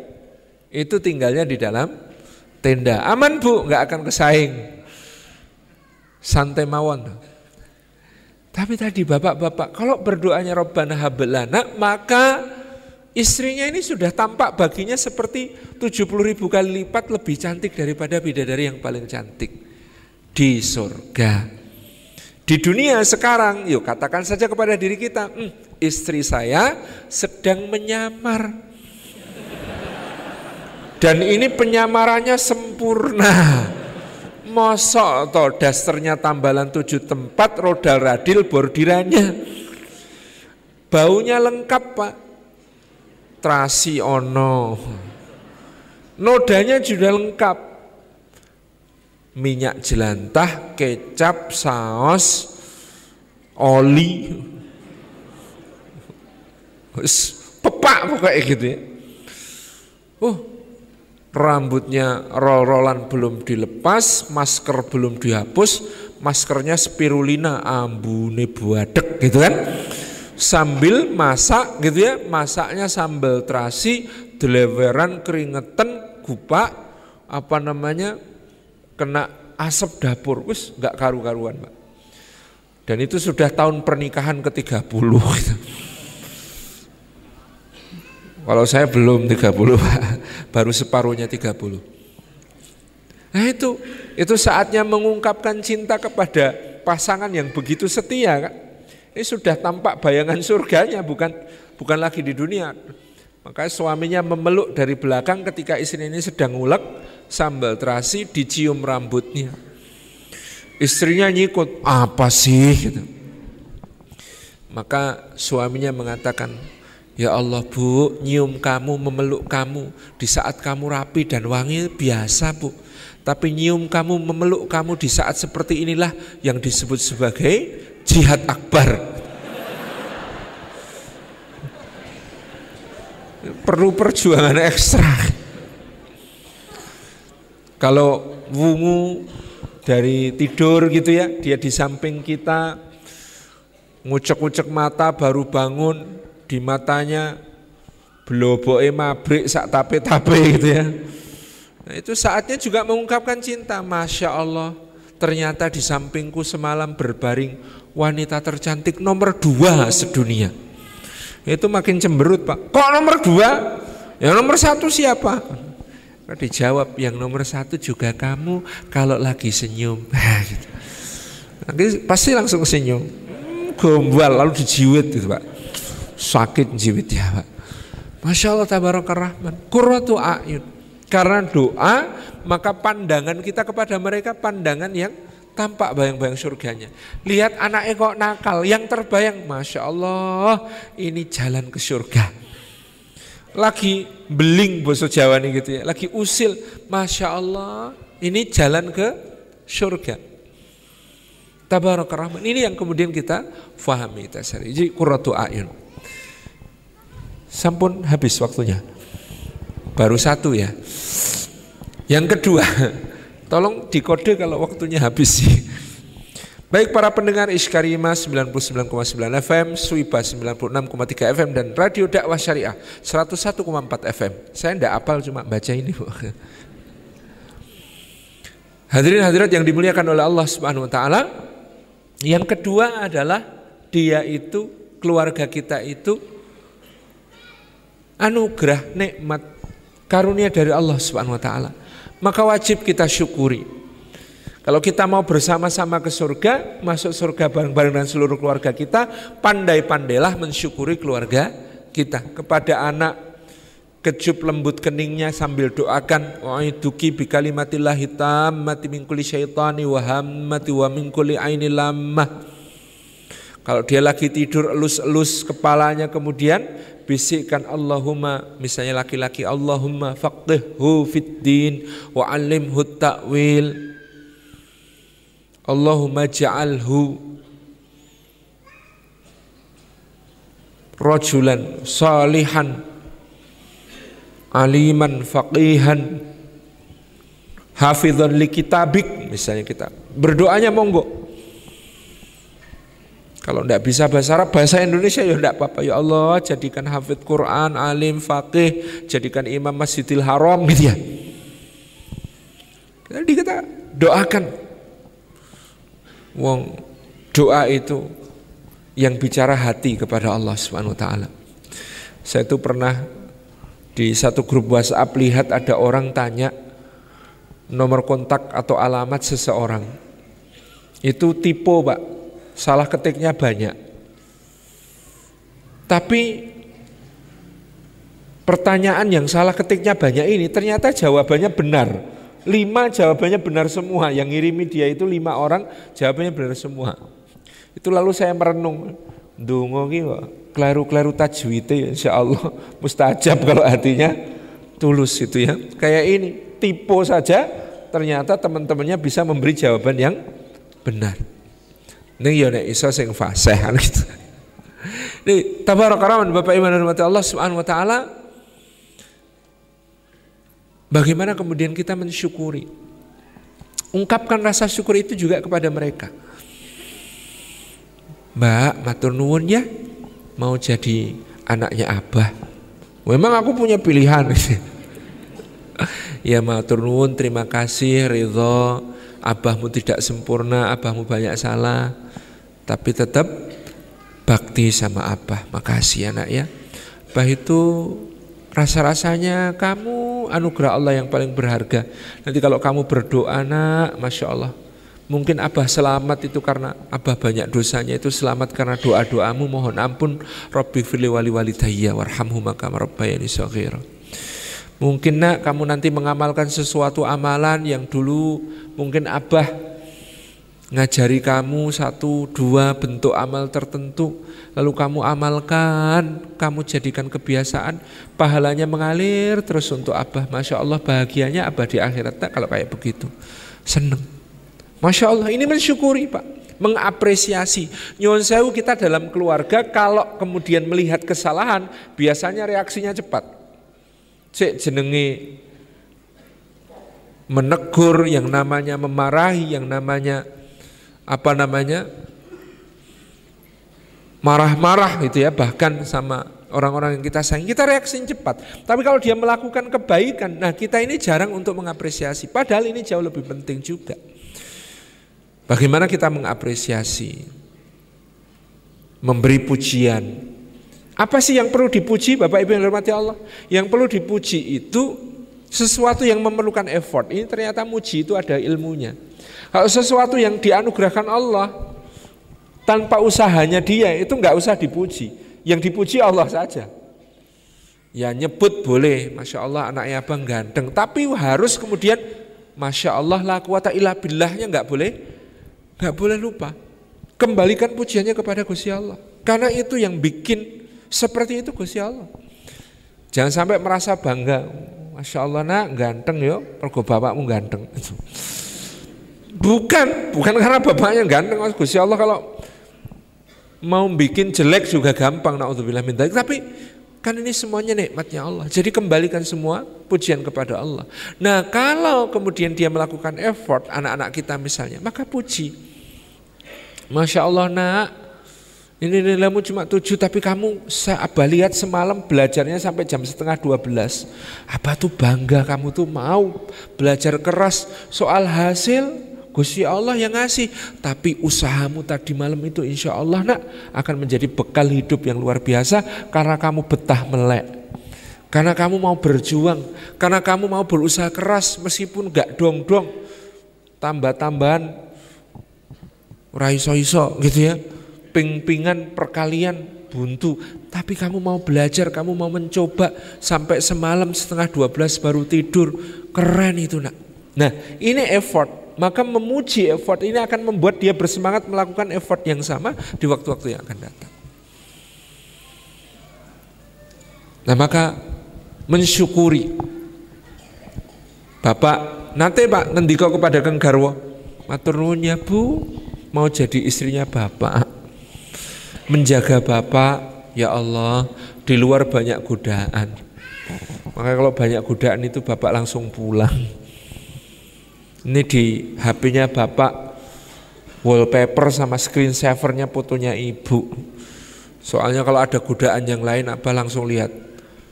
itu tinggalnya di dalam tenda. Aman bu, nggak akan kesaing. Santai mawon. Tapi tadi bapak-bapak, kalau berdoanya Robbana habelana, maka istrinya ini sudah tampak baginya seperti 70 ribu kali lipat lebih cantik daripada bidadari yang paling cantik di surga. Di dunia sekarang, yuk katakan saja kepada diri kita, hm, istri saya sedang menyamar. Dan ini penyamarannya sempurna. Mosok atau dasternya tambalan tujuh tempat, roda radil bordirannya. Baunya lengkap pak. Trasi ono. Nodanya juga lengkap. Minyak jelantah, kecap, saus, oli. Pepak pokoknya gitu ya. Oh, rambutnya roll-rollan belum dilepas, masker belum dihapus, maskernya spirulina ambune buadek gitu kan. Sambil masak gitu ya, masaknya sambal terasi, deleveran keringetan, gupak, apa namanya, kena asap dapur, wis nggak karu-karuan Pak. Dan itu sudah tahun pernikahan ke-30 gitu. *laughs* Kalau saya belum 30 baru separuhnya 30. Nah itu, itu saatnya mengungkapkan cinta kepada pasangan yang begitu setia kan. Ini sudah tampak bayangan surganya bukan bukan lagi di dunia. Makanya suaminya memeluk dari belakang ketika istri ini sedang ngulek sambal terasi dicium rambutnya. Istrinya nyikut, apa sih gitu. Maka suaminya mengatakan, Ya Allah bu, nyium kamu, memeluk kamu di saat kamu rapi dan wangi biasa bu. Tapi nyium kamu, memeluk kamu di saat seperti inilah yang disebut sebagai jihad akbar. Perlu perjuangan ekstra. Kalau wungu dari tidur gitu ya, dia di samping kita, ngucek-ngucek mata baru bangun, di matanya bloboke mabrik sak tape-tape gitu ya. Nah, itu saatnya juga mengungkapkan cinta. Masya Allah, ternyata di sampingku semalam berbaring wanita tercantik nomor dua sedunia. Itu makin cemberut pak. Kok nomor dua? Yang nomor satu siapa? Nah, dijawab yang nomor satu juga kamu kalau lagi senyum. *laughs* Nah, gitu. Nanti pasti langsung senyum. Hmm, gombal lalu dijiwit gitu pak sakit jiwit ya Pak. Masya Allah tabarakar rahman. Kuratu ayun. Karena doa maka pandangan kita kepada mereka pandangan yang tampak bayang-bayang surganya. Lihat anaknya kok nakal, yang terbayang Masya Allah ini jalan ke surga. Lagi beling boso Jawa nih gitu ya, lagi usil Masya Allah ini jalan ke surga. Rahman. Ini yang kemudian kita fahami tasari. Jadi kuratu ayun. Sampun habis waktunya. Baru satu ya. Yang kedua, tolong dikode kalau waktunya habis sih. *laughs* Baik para pendengar Iskarima 99,9 FM, Suiba 96,3 FM dan Radio Dakwah Syariah 101,4 FM. Saya tidak apal cuma baca ini, Bu. *laughs* Hadirin hadirat yang dimuliakan oleh Allah Subhanahu wa taala. Yang kedua adalah dia itu keluarga kita itu anugerah nikmat karunia dari Allah Subhanahu wa taala. Maka wajib kita syukuri. Kalau kita mau bersama-sama ke surga, masuk surga bareng-bareng dengan seluruh keluarga kita, pandai-pandailah mensyukuri keluarga kita. Kepada anak, kecup lembut keningnya sambil doakan waiduki bi kalimatillah hitam mati kulli syaitani wa hammati wa min kulli aini lamah. Kalau dia lagi tidur elus-elus kepalanya kemudian bisikkan Allahumma misalnya laki-laki Allahumma faqihhu fid din wa alimhu ta'wil. Allahumma ja'alhu rajulan salihan aliman faqihan hafizan li kitabik. Misalnya kita. Berdoanya monggo kalau tidak bisa bahasa Arab, bahasa Indonesia ya tidak apa-apa. Ya Allah, jadikan hafid Quran, alim, faqih, jadikan imam Masjidil Haram gitu ya. Jadi kita doakan Wong doa itu yang bicara hati kepada Allah Subhanahu wa taala. Saya itu pernah di satu grup WhatsApp lihat ada orang tanya nomor kontak atau alamat seseorang. Itu tipe, Pak. Salah ketiknya banyak. Tapi pertanyaan yang salah ketiknya banyak ini ternyata jawabannya benar. Lima jawabannya benar semua. Yang ngirimi dia itu lima orang jawabannya benar semua. Itu lalu saya merenung. Dungo kok kelaru-kelaru tajwid ya insya Allah mustajab kalau hatinya tulus itu ya. Kayak ini tipe saja ternyata teman-temannya bisa memberi jawaban yang benar. Ini ya nek iso sing fasih gitu. Ini tabaraka Bapak Iman dan Allah Subhanahu wa taala Bagaimana kemudian kita mensyukuri? Ungkapkan rasa syukur itu juga kepada mereka. Mbak, matur nuwun ya, mau jadi anaknya Abah. Memang aku punya pilihan. *laughs* ya matur nuwun, terima kasih, ridho. Abahmu tidak sempurna, abahmu banyak salah. Tapi tetap bakti sama abah. Makasih anak ya. Abah itu Rasa-rasanya kamu anugerah Allah yang paling berharga. Nanti kalau kamu berdoa nak, Masya Allah. Mungkin Abah selamat itu karena Abah banyak dosanya itu selamat karena doa-doamu mohon ampun Rabbi fili wali walidayya warhamhu maka rabbayani saghira. Mungkin nak kamu nanti mengamalkan sesuatu amalan yang dulu mungkin Abah ngajari kamu satu dua bentuk amal tertentu lalu kamu amalkan, kamu jadikan kebiasaan, pahalanya mengalir terus untuk Abah. Masya Allah bahagianya Abah di akhirat tak kalau kayak begitu. Seneng. Masya Allah ini mensyukuri Pak mengapresiasi. Nyuwun sewu kita dalam keluarga kalau kemudian melihat kesalahan biasanya reaksinya cepat. Cek jenenge menegur yang namanya memarahi yang namanya apa namanya marah-marah gitu ya bahkan sama orang-orang yang kita sayang. Kita reaksi cepat. Tapi kalau dia melakukan kebaikan nah kita ini jarang untuk mengapresiasi. Padahal ini jauh lebih penting juga. Bagaimana kita mengapresiasi memberi pujian apa sih yang perlu dipuji Bapak Ibu yang hormati Allah yang perlu dipuji itu sesuatu yang memerlukan effort ini ternyata muji itu ada ilmunya kalau sesuatu yang dianugerahkan Allah tanpa usahanya dia itu nggak usah dipuji. Yang dipuji Allah saja. Ya nyebut boleh, masya Allah anaknya abang ganteng. Tapi harus kemudian, masya Allah la kuwata illa billahnya nggak boleh, nggak boleh lupa. Kembalikan pujiannya kepada Gusti Allah. Karena itu yang bikin seperti itu Gusti Allah. Jangan sampai merasa bangga, masya Allah nak ganteng yo, pergo bapakmu ganteng. Bukan, bukan karena bapaknya ganteng, Gusti Allah kalau mau bikin jelek juga gampang naudzubillah min Tapi kan ini semuanya nikmatnya Allah. Jadi kembalikan semua pujian kepada Allah. Nah, kalau kemudian dia melakukan effort anak-anak kita misalnya, maka puji. Masya Allah nak, ini nilaimu cuma tujuh tapi kamu abah lihat semalam belajarnya sampai jam setengah dua belas. Apa tuh bangga kamu tuh mau belajar keras soal hasil Gusti Allah yang ngasih. Tapi usahamu tadi malam itu insya Allah nak akan menjadi bekal hidup yang luar biasa karena kamu betah melek. Karena kamu mau berjuang, karena kamu mau berusaha keras meskipun gak dong-dong. tambah-tambahan raiso-iso gitu ya. Ping-pingan perkalian buntu. Tapi kamu mau belajar, kamu mau mencoba sampai semalam setengah 12 baru tidur. Keren itu nak. Nah ini effort. Maka memuji effort ini akan membuat dia bersemangat melakukan effort yang sama di waktu-waktu yang akan datang. Nah maka mensyukuri Bapak nanti Pak ngendika kepada Kang Garwo matur ya Bu mau jadi istrinya Bapak menjaga Bapak ya Allah di luar banyak godaan maka kalau banyak godaan itu Bapak langsung pulang ini di HP-nya Bapak wallpaper sama screen savernya fotonya ibu soalnya kalau ada godaan yang lain apa langsung lihat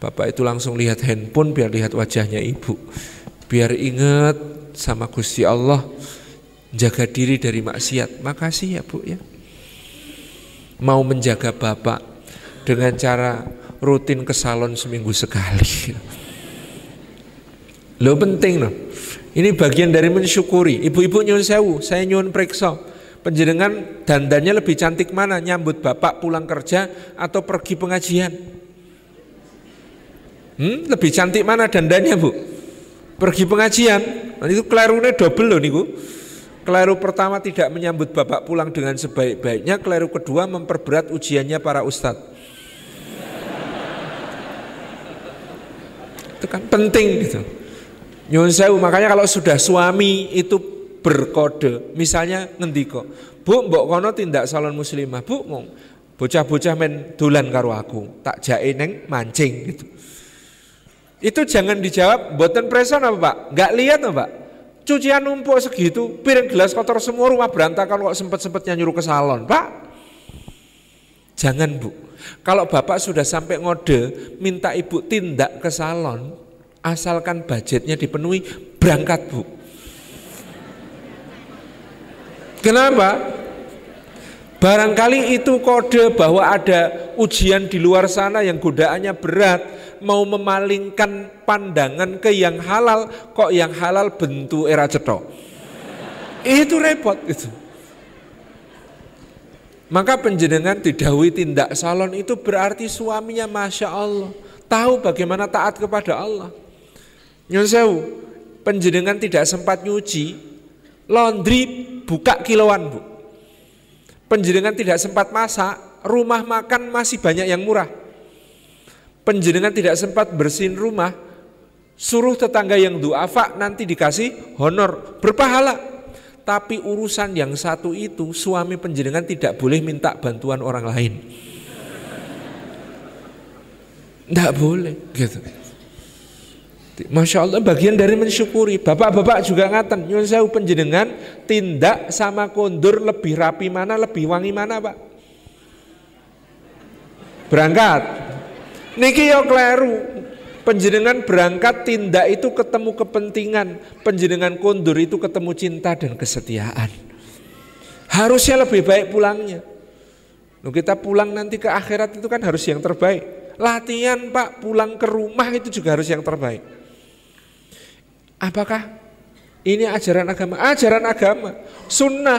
Bapak itu langsung lihat handphone biar lihat wajahnya ibu. Biar ingat sama Gusti Allah jaga diri dari maksiat. Makasih ya Bu ya. Mau menjaga Bapak dengan cara rutin ke salon seminggu sekali. *laughs* Lo penting loh. Ini bagian dari mensyukuri. Ibu-ibu nyun sewu, saya nyun periksa. Penjenengan dandannya lebih cantik mana? Nyambut bapak pulang kerja atau pergi pengajian? Hmm, lebih cantik mana dandannya bu? Pergi pengajian, nah, itu kelirunya double loh niku. Keliru pertama tidak menyambut bapak pulang dengan sebaik-baiknya, keliru kedua memperberat ujiannya para ustadz. itu kan penting gitu. Nyun sewu, makanya kalau sudah suami itu berkode, misalnya ngendiko, Bu, mbok kono tindak salon muslimah, Bu, mau bocah-bocah men dolan karo aku, tak jae neng mancing gitu. Itu jangan dijawab, buatan preson apa pak? Gak lihat apa pak? Cucian numpuk segitu, piring gelas kotor semua rumah berantakan kok sempet-sempetnya nyuruh ke salon, pak. Jangan bu, kalau bapak sudah sampai ngode, minta ibu tindak ke salon, asalkan budgetnya dipenuhi, berangkat bu. Kenapa? Barangkali itu kode bahwa ada ujian di luar sana yang godaannya berat, mau memalingkan pandangan ke yang halal, kok yang halal bentuk era cetok. Itu repot itu. Maka penjenengan didawi tindak salon itu berarti suaminya Masya Allah. Tahu bagaimana taat kepada Allah. Nyonsewu, penjenengan tidak sempat nyuci, laundry buka kiloan bu. Penjenengan tidak sempat masak, rumah makan masih banyak yang murah penjenengan tidak sempat bersihin rumah, suruh tetangga yang duafa nanti dikasih honor, berpahala. Tapi urusan yang satu itu suami penjenengan tidak boleh minta bantuan orang lain. Tidak boleh gitu. Masya Allah bagian dari mensyukuri Bapak-bapak juga ngaten Nyun saya penjenengan tindak sama kondur lebih rapi mana lebih wangi mana pak Berangkat Niki yo kleru. Penjenengan berangkat tindak itu ketemu kepentingan, penjenengan kondur itu ketemu cinta dan kesetiaan. Harusnya lebih baik pulangnya. Loh, kita pulang nanti ke akhirat itu kan harus yang terbaik. Latihan Pak, pulang ke rumah itu juga harus yang terbaik. Apakah ini ajaran agama? Ajaran agama, sunnah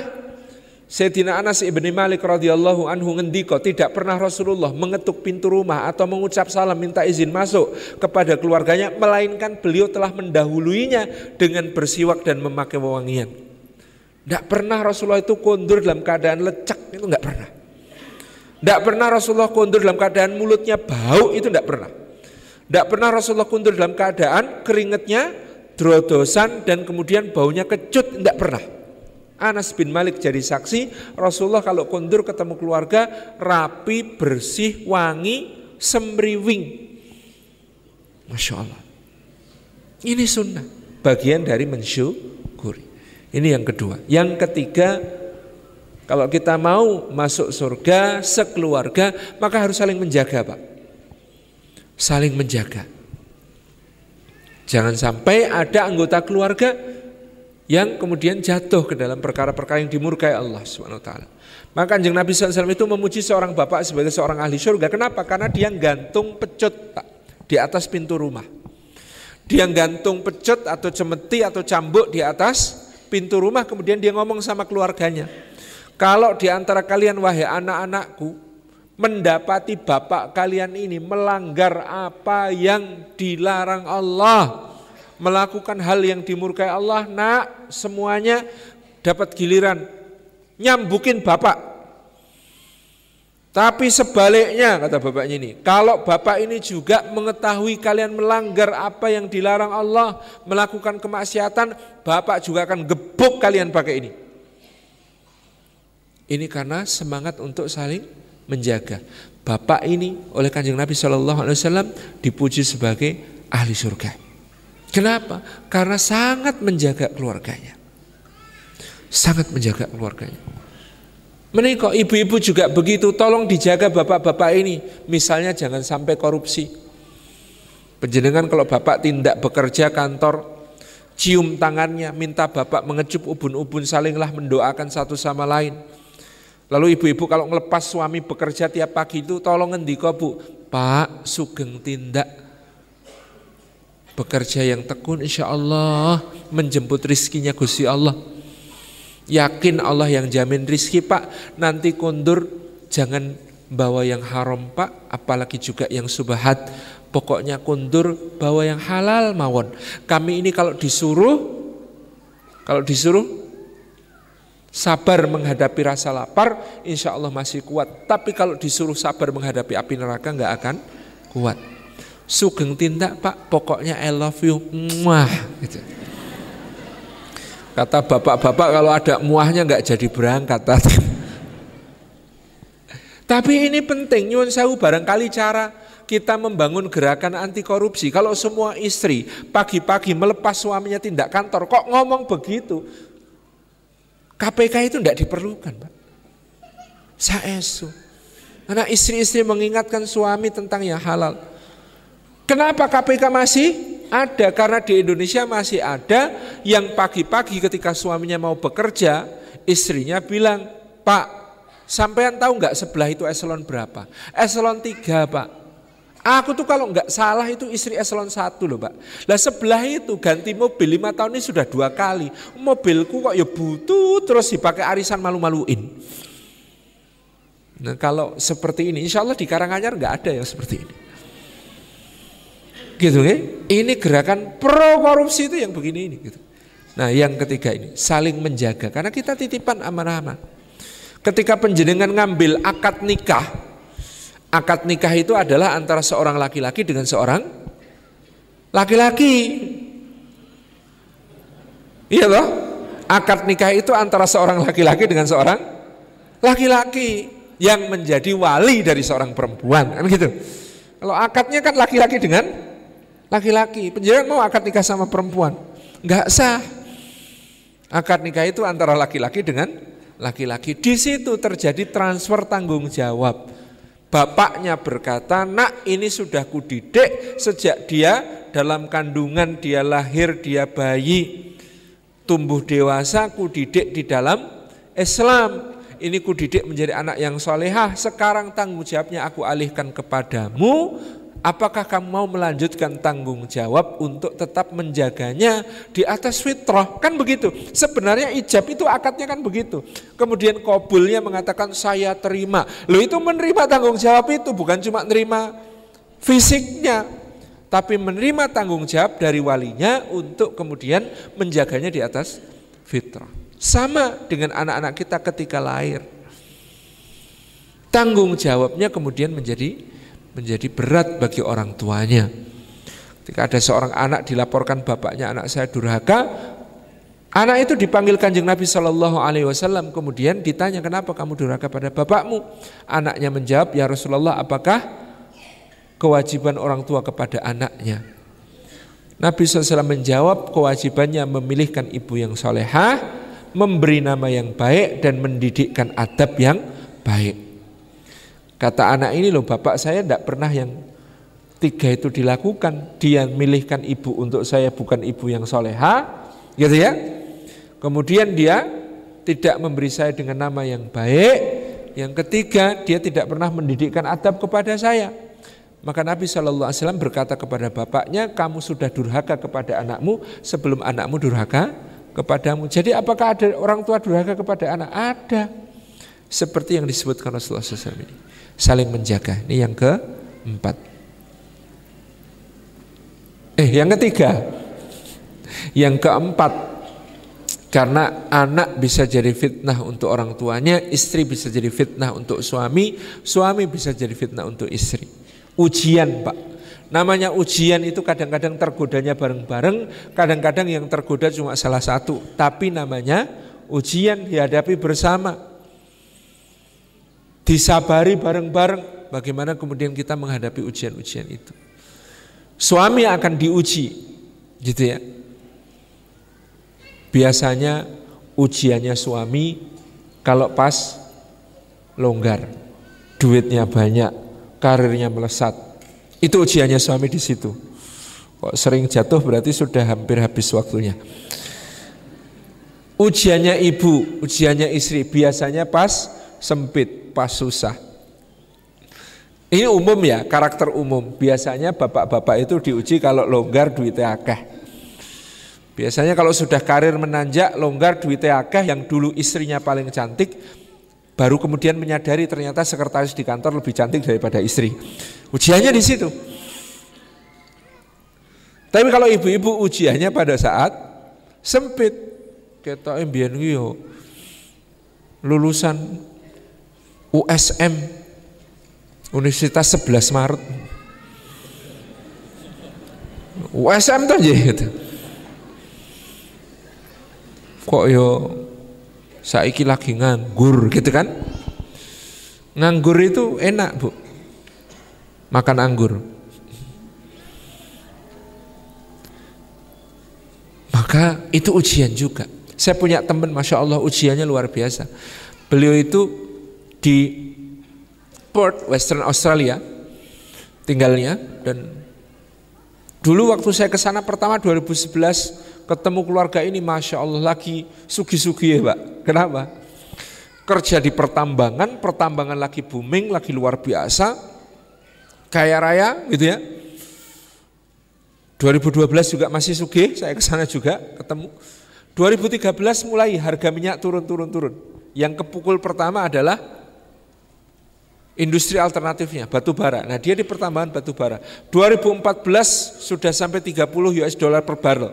Sayyidina Anas ibni Malik radhiyallahu anhu ngendiko tidak pernah Rasulullah mengetuk pintu rumah atau mengucap salam minta izin masuk kepada keluarganya melainkan beliau telah mendahuluinya dengan bersiwak dan memakai wewangian. Tidak pernah Rasulullah itu kondur dalam keadaan lecek itu nggak pernah. Tidak pernah Rasulullah kondur dalam keadaan mulutnya bau itu tidak pernah. Tidak pernah Rasulullah kondur dalam keadaan keringetnya drodosan dan kemudian baunya kecut tidak pernah. Anas bin Malik jadi saksi Rasulullah kalau kondur ketemu keluarga rapi, bersih, wangi, semriwing. Masya Allah. Ini sunnah. Bagian dari mensyukuri. Ini yang kedua. Yang ketiga, kalau kita mau masuk surga sekeluarga, maka harus saling menjaga Pak. Saling menjaga. Jangan sampai ada anggota keluarga yang kemudian jatuh ke dalam perkara-perkara yang dimurkai Allah Subhanahu wa taala. Maka Kanjeng Nabi SAW itu memuji seorang bapak sebagai seorang ahli surga. Kenapa? Karena dia gantung pecut di atas pintu rumah. Dia gantung pecut atau cemeti atau cambuk di atas pintu rumah kemudian dia ngomong sama keluarganya. Kalau di antara kalian wahai anak-anakku mendapati bapak kalian ini melanggar apa yang dilarang Allah, melakukan hal yang dimurkai Allah, nak semuanya dapat giliran nyambukin bapak tapi sebaliknya kata bapaknya ini, kalau bapak ini juga mengetahui kalian melanggar apa yang dilarang Allah, melakukan kemaksiatan, bapak juga akan gebuk kalian pakai ini. Ini karena semangat untuk saling menjaga. Bapak ini oleh kanjeng Nabi Shallallahu Alaihi Wasallam dipuji sebagai ahli surga. Kenapa? Karena sangat menjaga keluarganya. Sangat menjaga keluarganya. Menikah ibu-ibu juga begitu, tolong dijaga bapak-bapak ini. Misalnya jangan sampai korupsi. Penjenengan kalau bapak tindak bekerja kantor, cium tangannya, minta bapak mengecup ubun-ubun, salinglah mendoakan satu sama lain. Lalu ibu-ibu kalau ngelepas suami bekerja tiap pagi itu tolong ngendiko bu, Pak Sugeng tindak bekerja yang tekun insya Allah menjemput rizkinya Gusti Allah. Yakin Allah yang jamin rizki pak. Nanti kundur jangan bawa yang haram pak. Apalagi juga yang subhat Pokoknya kundur bawa yang halal mawon. Kami ini kalau disuruh Kalau disuruh Sabar menghadapi rasa lapar Insya Allah masih kuat. Tapi kalau disuruh sabar menghadapi api neraka nggak akan kuat Sugeng tindak pak Pokoknya I love you Mwah gitu. Kata bapak-bapak kalau ada muahnya nggak jadi berangkat. *laughs* Tapi ini penting, nyuwun sewu barangkali cara kita membangun gerakan anti korupsi. Kalau semua istri pagi-pagi melepas suaminya tindak kantor, kok ngomong begitu? KPK itu tidak diperlukan, Pak. Saesu. Karena istri-istri mengingatkan suami tentang yang halal. Kenapa KPK masih ada? Karena di Indonesia masih ada yang pagi-pagi ketika suaminya mau bekerja, istrinya bilang, Pak, sampean tahu nggak sebelah itu eselon berapa? Eselon tiga Pak. Aku tuh kalau nggak salah itu istri eselon satu loh Pak. Lah sebelah itu ganti mobil lima tahun ini sudah dua kali. Mobilku kok ya butuh terus dipakai arisan malu-maluin. Nah kalau seperti ini, insya Allah di Karanganyar nggak ada yang seperti ini. Gitu ya. Ini gerakan pro korupsi itu yang begini ini gitu. Nah, yang ketiga ini saling menjaga karena kita titipan amanah-amanah. Ketika penjenengan ngambil akad nikah, akad nikah itu adalah antara seorang laki-laki dengan seorang laki-laki. Iya loh? Akad nikah itu antara seorang laki-laki dengan seorang laki-laki yang menjadi wali dari seorang perempuan, kan gitu. Kalau akadnya kan laki-laki dengan laki-laki. Penjaga mau akad nikah sama perempuan, nggak sah. Akad nikah itu antara laki-laki dengan laki-laki. Di situ terjadi transfer tanggung jawab. Bapaknya berkata, nak ini sudah kudidik sejak dia dalam kandungan, dia lahir, dia bayi. Tumbuh dewasa, kudidik di dalam Islam. Ini kudidik menjadi anak yang solehah. Sekarang tanggung jawabnya aku alihkan kepadamu Apakah kamu mau melanjutkan tanggung jawab untuk tetap menjaganya di atas fitrah? Kan begitu. Sebenarnya ijab itu akadnya kan begitu. Kemudian kobulnya mengatakan saya terima. Lo itu menerima tanggung jawab itu bukan cuma menerima fisiknya. Tapi menerima tanggung jawab dari walinya untuk kemudian menjaganya di atas fitrah. Sama dengan anak-anak kita ketika lahir. Tanggung jawabnya kemudian menjadi menjadi berat bagi orang tuanya. Ketika ada seorang anak dilaporkan bapaknya anak saya durhaka, anak itu dipanggil kanjeng Nabi Shallallahu Alaihi Wasallam kemudian ditanya kenapa kamu durhaka pada bapakmu? Anaknya menjawab ya Rasulullah apakah kewajiban orang tua kepada anaknya? Nabi SAW menjawab kewajibannya memilihkan ibu yang solehah, memberi nama yang baik dan mendidikkan adab yang baik. Kata anak ini loh bapak saya tidak pernah yang tiga itu dilakukan. Dia milihkan ibu untuk saya bukan ibu yang soleha, gitu ya. Kemudian dia tidak memberi saya dengan nama yang baik. Yang ketiga dia tidak pernah mendidikkan adab kepada saya. Maka Nabi Shallallahu Alaihi Wasallam berkata kepada bapaknya, kamu sudah durhaka kepada anakmu sebelum anakmu durhaka kepadamu. Jadi apakah ada orang tua durhaka kepada anak? Ada. Seperti yang disebutkan Rasulullah SAW ini. Saling menjaga. Ini yang keempat. Eh yang ketiga. Yang keempat. Karena anak bisa jadi fitnah untuk orang tuanya, istri bisa jadi fitnah untuk suami, suami bisa jadi fitnah untuk istri. Ujian Pak, Namanya ujian itu kadang-kadang tergodanya bareng-bareng, kadang-kadang yang tergoda cuma salah satu. Tapi namanya ujian dihadapi bersama. Disabari bareng-bareng. Bagaimana kemudian kita menghadapi ujian-ujian itu. Suami akan diuji, gitu ya. Biasanya ujiannya suami kalau pas longgar, duitnya banyak, karirnya melesat, itu ujiannya suami di situ. Kok sering jatuh berarti sudah hampir habis waktunya. Ujiannya ibu, ujiannya istri biasanya pas sempit, pas susah. Ini umum ya, karakter umum. Biasanya bapak-bapak itu diuji kalau longgar duitnya akeh. Biasanya kalau sudah karir menanjak, longgar duitnya akeh yang dulu istrinya paling cantik, baru kemudian menyadari ternyata sekretaris di kantor lebih cantik daripada istri. Ujiannya di situ. Tapi kalau ibu-ibu ujiannya pada saat sempit. Kita yo lulusan USM Universitas 11 Maret. USM tuh aja gitu. Kok yo saiki lagi nganggur gitu kan? Nganggur itu enak, Bu makan anggur. Maka itu ujian juga. Saya punya teman, masya Allah ujiannya luar biasa. Beliau itu di Port Western Australia tinggalnya dan dulu waktu saya ke sana pertama 2011 ketemu keluarga ini masya Allah lagi sugi-sugi ya pak. Kenapa? Kerja di pertambangan, pertambangan lagi booming, lagi luar biasa kaya raya gitu ya. 2012 juga masih sugih, saya ke sana juga ketemu. 2013 mulai harga minyak turun-turun-turun. Yang kepukul pertama adalah industri alternatifnya, batu bara. Nah dia di pertambahan batu bara. 2014 sudah sampai 30 US dollar per barrel.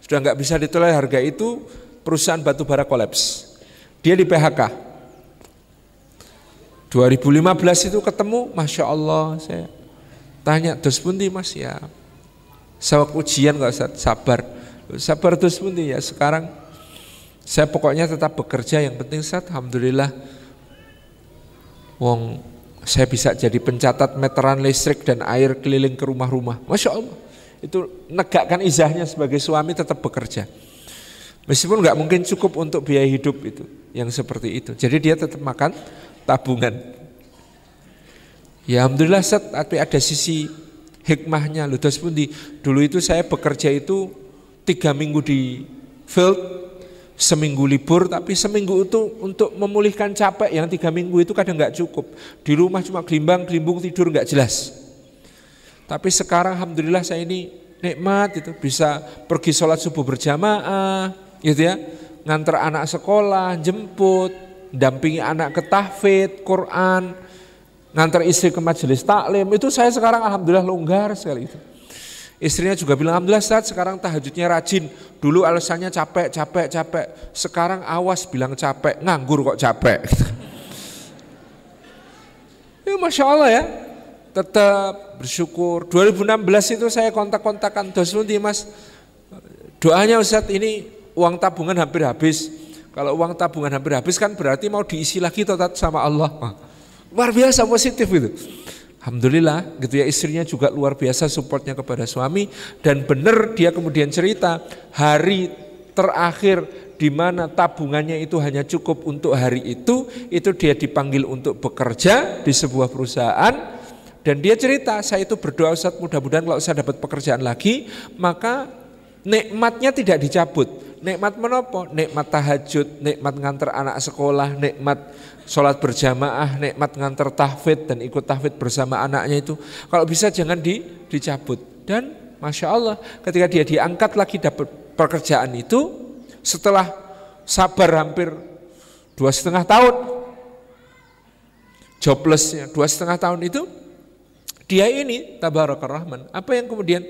Sudah nggak bisa ditolak harga itu, perusahaan batu bara kolaps. Dia di PHK. 2015 itu ketemu, Masya Allah saya tanya, terus pundi mas ya Sawak ujian gak usah sabar Sabar terus pundi ya sekarang Saya pokoknya tetap bekerja yang penting saat Alhamdulillah Wong saya bisa jadi pencatat meteran listrik dan air keliling ke rumah-rumah. Masya Allah. Itu negakkan izahnya sebagai suami tetap bekerja. Meskipun nggak mungkin cukup untuk biaya hidup itu Yang seperti itu. Jadi dia tetap makan tabungan. Ya alhamdulillah set, tapi ada sisi hikmahnya. Terus pun di, dulu itu saya bekerja itu tiga minggu di field, seminggu libur, tapi seminggu itu untuk memulihkan capek yang tiga minggu itu kadang nggak cukup. Di rumah cuma gelimbang, gelimbung tidur nggak jelas. Tapi sekarang alhamdulillah saya ini nikmat itu bisa pergi sholat subuh berjamaah, gitu ya, ngantar anak sekolah, jemput, dampingi anak ke tahfidz, Quran, ngantar istri ke majelis taklim, itu saya sekarang alhamdulillah longgar sekali itu. Istrinya juga bilang, Alhamdulillah saat sekarang tahajudnya rajin. Dulu alasannya capek, capek, capek. Sekarang awas bilang capek, nganggur kok capek. *laughs* ya Masya Allah ya, tetap bersyukur. 2016 itu saya kontak-kontakan, dos mas, doanya Ustaz ini uang tabungan hampir habis. Kalau uang tabungan hampir habis kan berarti mau diisi lagi total sama Allah. Luar biasa positif itu. Alhamdulillah gitu ya istrinya juga luar biasa supportnya kepada suami. Dan benar dia kemudian cerita hari terakhir di mana tabungannya itu hanya cukup untuk hari itu itu dia dipanggil untuk bekerja di sebuah perusahaan. Dan dia cerita saya itu berdoa Ustaz mudah-mudahan kalau saya dapat pekerjaan lagi maka nikmatnya tidak dicabut nikmat menopo, nikmat tahajud, nikmat ngantar anak sekolah, nikmat sholat berjamaah, nikmat ngantar tahfid dan ikut tahfid bersama anaknya itu. Kalau bisa jangan di, dicabut. Dan Masya Allah ketika dia diangkat lagi dapat pekerjaan itu, setelah sabar hampir dua setengah tahun joblessnya dua setengah tahun itu dia ini tabarakar rahman apa yang kemudian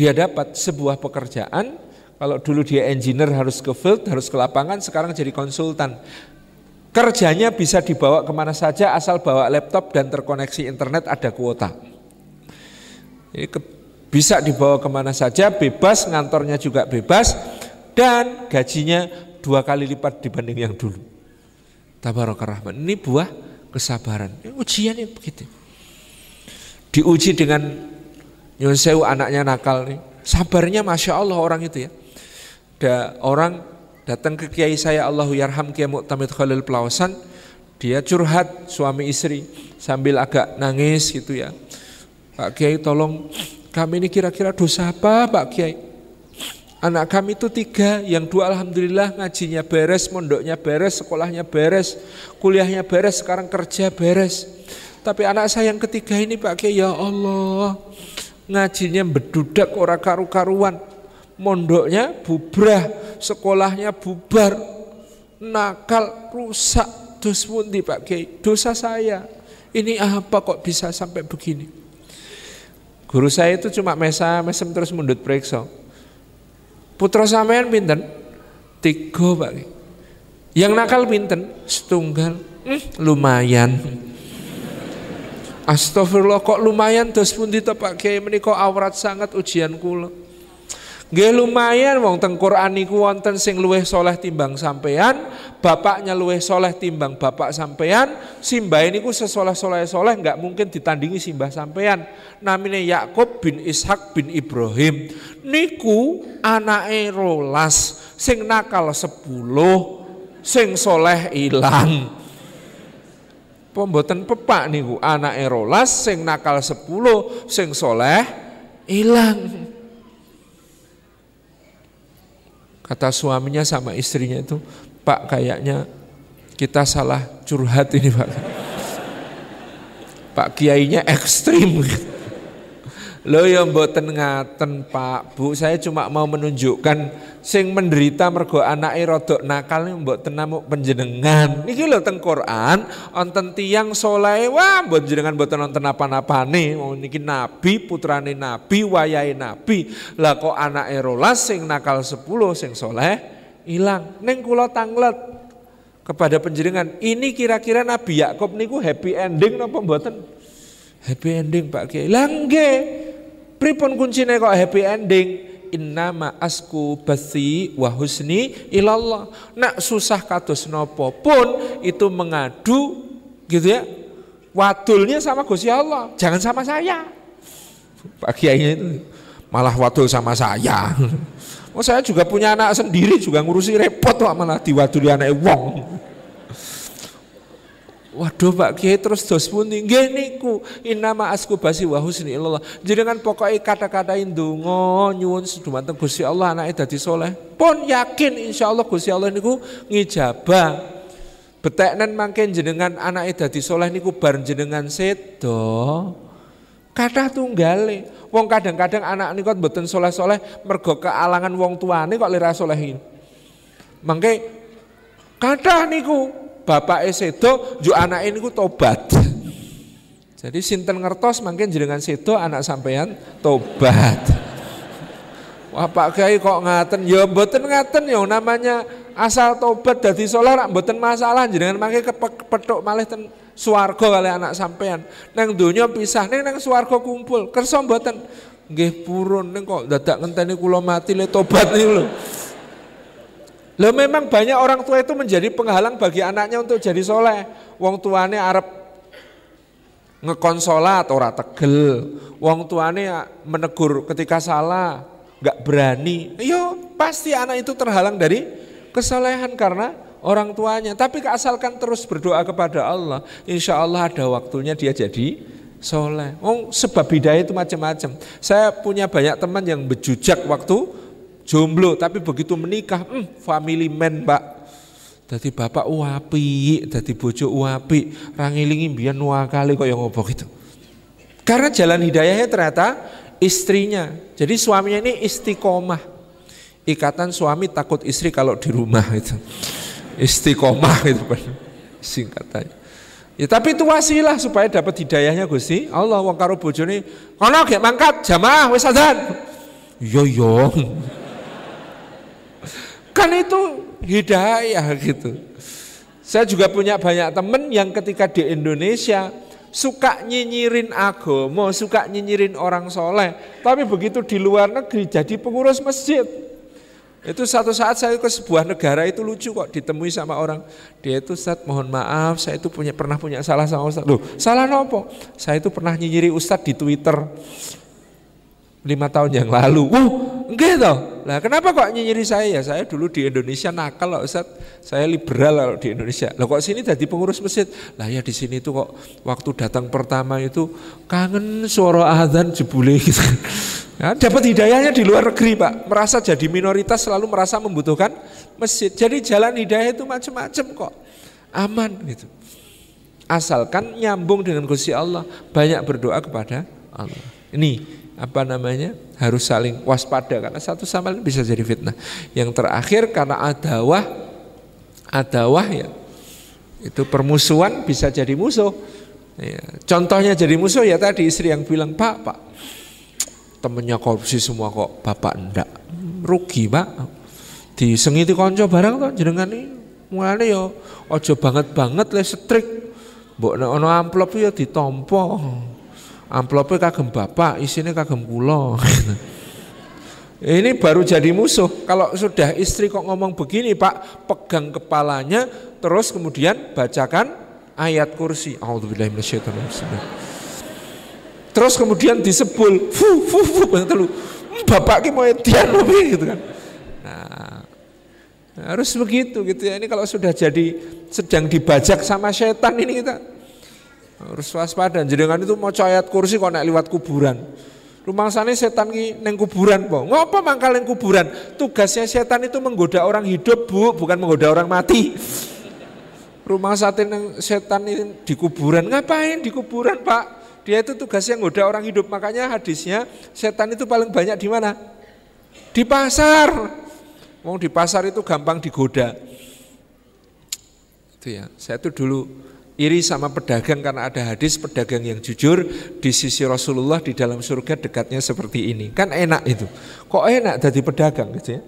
dia dapat sebuah pekerjaan kalau dulu dia engineer harus ke field harus ke lapangan sekarang jadi konsultan kerjanya bisa dibawa ke mana saja asal bawa laptop dan terkoneksi internet ada kuota Jadi bisa dibawa ke mana saja bebas ngantornya juga bebas dan gajinya dua kali lipat dibanding yang dulu tabarakar rahman ini buah kesabaran. Ujiannya begitu. Diuji dengan Yonsewu anaknya nakal nih. Sabarnya Masya Allah orang itu ya. Ada orang datang ke kiai saya Allahu Yarham Kiai Mu'tamid Khalil Pelawasan. Dia curhat suami istri sambil agak nangis gitu ya. Pak Kiai tolong kami ini kira-kira dosa apa Pak Kiai? Anak kami itu tiga, yang dua alhamdulillah ngajinya beres, mondoknya beres, sekolahnya beres, kuliahnya beres, sekarang kerja beres. Tapi anak saya yang ketiga ini Pak Kiai, ya Allah, ngajinya bedudak ora karu-karuan, mondoknya bubrah, sekolahnya bubar, nakal, rusak, dos pundi Pak Kiai, dosa saya. Ini apa kok bisa sampai begini? Guru saya itu cuma mesa, mesem terus mundut periksa Putra sampean pinten? Tiga Pak. Yang nakal pinten? Setunggal. Hmm, lumayan. Astagfirullah kok lumayan dos pundi to Pak Kiai menika awrat sangat ujian kula. Nggih lumayan wong teng Quran niku wonten sing luwih soleh timbang sampean, bapaknya luwih soleh timbang bapak sampean, simbah niku sesoleh-soleh soleh nggak mungkin ditandingi simbah sampean. Namine Yakub bin Ishak bin Ibrahim. Niku anake rolas sing nakal sepuluh, sing soleh ilang. Pemboten pepak niku anake rolas sing nakal sepuluh, sing soleh ilang. Kata suaminya sama istrinya itu, Pak kayaknya kita salah curhat ini Pak. Pak kiainya ekstrim. Lo yang mboten ngaten Pak Bu, saya cuma mau menunjukkan sing menderita mergo anake rodok nakal mboten namuk panjenengan. Niki lho teng Quran wonten tiyang saleh wah mbok jenengan mboten nonton apa-apane. Mau niki nabi, putrane nabi, wayahe nabi. Lah kok anake rolas sing nakal 10 sing soleh hilang. Ning kula tanglet kepada penjenengan, ini kira-kira Nabi Yakub niku happy ending napa mboten? Happy ending Pak Kiai. Lah. Pripun kuncine kok happy ending? Innama asku basi wa husni ilallah. Nak susah kados nopo pun itu mengadu gitu ya. Wadulnya sama Gusti Allah, jangan sama saya. Pak Kiainya itu malah wadul sama saya. Oh saya juga punya anak sendiri juga ngurusi repot kok malah diwaduli anak wong. Waduh Pak Kiai terus dos pundi nggih niku innama asku basi wa husni illallah. Jenengan pokoke kata-katain donga nyuwun sedumateng Gusti Allah anake dadi soleh. Pun yakin insyaallah Gusti Allah niku ngijabah. Beteknen mangke jenengan anake dadi soleh niku bar jenengan sedo. Kathah tunggale. Wong kadang-kadang anak niku mboten soleh-soleh mergo kealangan wong tuane kok lira solehin. Mangke kathah niku bapak sedo jo anak ini tobat. Jadi sinten ngertos makin jenengan sedo anak sampean tobat. Wah Pak Kiai kok ngaten? Ya mboten ngaten ya namanya asal tobat dadi saleh rak mboten masalah jenengan mangke kepethuk malih ten swarga kali anak sampean. Nang donya pisah, ning nang swarga kumpul. Kersa mboten? Nggih purun ning kok dadak ngenteni kula mati le tobat niku lho. Loh memang banyak orang tua itu menjadi penghalang bagi anaknya untuk jadi soleh. Wong tuane Arab ngekonsolat ora tegel. Wong tuane menegur ketika salah, nggak berani. Yo pasti anak itu terhalang dari kesolehan karena orang tuanya. Tapi asalkan terus berdoa kepada Allah, insya Allah ada waktunya dia jadi soleh. Oh, sebab bidaya itu macam-macam. Saya punya banyak teman yang bejujak waktu jomblo tapi begitu menikah hmm, family man pak jadi bapak uapi jadi bojo uapi rangilingi biar kali kok yang ngobrol gitu karena jalan hidayahnya ternyata istrinya jadi suaminya ini istiqomah ikatan suami takut istri kalau di rumah itu. Istiqomah itu singkatannya. Ya tapi itu wasilah supaya dapat hidayahnya Gusti. Allah wong karo bojone, "Kono gek mangkat jamaah wis adzan." Yo yo. Kan itu hidayah gitu. Saya juga punya banyak teman yang ketika di Indonesia suka nyinyirin agama, suka nyinyirin orang soleh, tapi begitu di luar negeri jadi pengurus masjid. Itu satu saat saya ke sebuah negara itu lucu kok ditemui sama orang. Dia itu Ustaz mohon maaf saya itu punya pernah punya salah sama Ustaz. Loh salah nopo? Saya itu pernah nyinyiri Ustaz di Twitter lima tahun yang lalu. Uh, enggak toh. Lah kenapa kok nyinyiri saya ya? Saya dulu di Indonesia nakal loh Ustaz. Saya liberal loh di Indonesia. Lah kok sini jadi pengurus masjid? Lah ya di sini tuh kok waktu datang pertama itu kangen suara azan jebule gitu. Ya, *laughs* dapat hidayahnya di luar negeri Pak. Merasa jadi minoritas selalu merasa membutuhkan masjid. Jadi jalan hidayah itu macam-macam kok. Aman gitu. Asalkan nyambung dengan Gusti Allah, banyak berdoa kepada Allah. Ini apa namanya? Harus saling waspada. Karena satu sama lain bisa jadi fitnah. Yang terakhir karena adawah, adawah ya itu permusuhan bisa jadi musuh. Ya, contohnya jadi musuh ya tadi istri yang bilang pak pak temennya korupsi semua kok bapak ndak. Rugi pak. Disengiti konco barang tuh jenengan nih mulane yo ojo banget banget le setrik mbok ono amplop ya ditompo amplopnya kagem bapak, isinya kagem kula. Ini baru jadi musuh. Kalau sudah istri kok ngomong begini, Pak, pegang kepalanya, terus kemudian bacakan ayat kursi. Terus kemudian disebul, fu fu fu telu. Hmm, bapak ki mau edian gitu kan. Nah, harus begitu gitu ya. Ini kalau sudah jadi sedang dibajak sama setan ini kita harus waspada. Jenengan itu mau ayat kursi kok naik lewat kuburan. Rumah sana setan ki neng kuburan po. Ngapa neng kuburan? Tugasnya setan itu menggoda orang hidup bu, bukan menggoda orang mati. Rumah sate neng setan ini di kuburan. Ngapain di kuburan pak? Dia itu tugasnya menggoda orang hidup. Makanya hadisnya setan itu paling banyak di mana? Di pasar. Mau di pasar itu gampang digoda. Itu ya. Saya tuh dulu iri sama pedagang karena ada hadis pedagang yang jujur di sisi Rasulullah di dalam surga dekatnya seperti ini. Kan enak itu. Kok enak jadi pedagang gitu ya.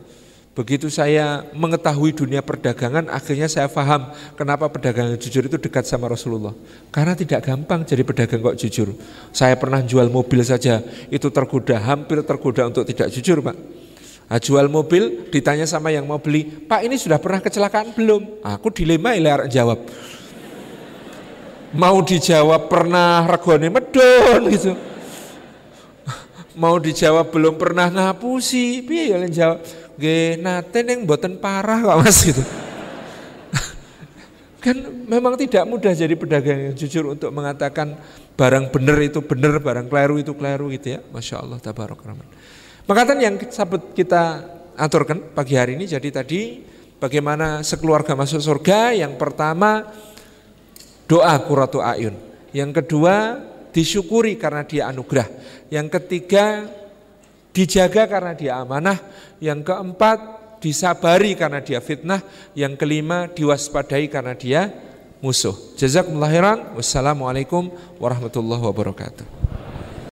Begitu saya mengetahui dunia perdagangan, akhirnya saya paham kenapa pedagang yang jujur itu dekat sama Rasulullah. Karena tidak gampang jadi pedagang kok jujur. Saya pernah jual mobil saja, itu tergoda, hampir tergoda untuk tidak jujur Pak. Nah, jual mobil, ditanya sama yang mau beli, Pak ini sudah pernah kecelakaan belum? Aku dilema ilar jawab mau dijawab pernah regone medon gitu. Mau dijawab belum pernah ngapusi. Piye ya jawab? Nggih nate ning mboten parah kok Mas gitu. *laughs* Kan memang tidak mudah jadi pedagang yang jujur untuk mengatakan barang benar itu benar barang keliru itu keliru gitu ya. Masya Allah tabarok rahman makatan yang sahabat kita aturkan pagi hari ini jadi tadi bagaimana sekeluarga masuk surga yang pertama doa kuratu ayun. Yang kedua disyukuri karena dia anugerah. Yang ketiga dijaga karena dia amanah. Yang keempat disabari karena dia fitnah. Yang kelima diwaspadai karena dia musuh. Jazakumullah khairan. Wassalamualaikum warahmatullahi wabarakatuh.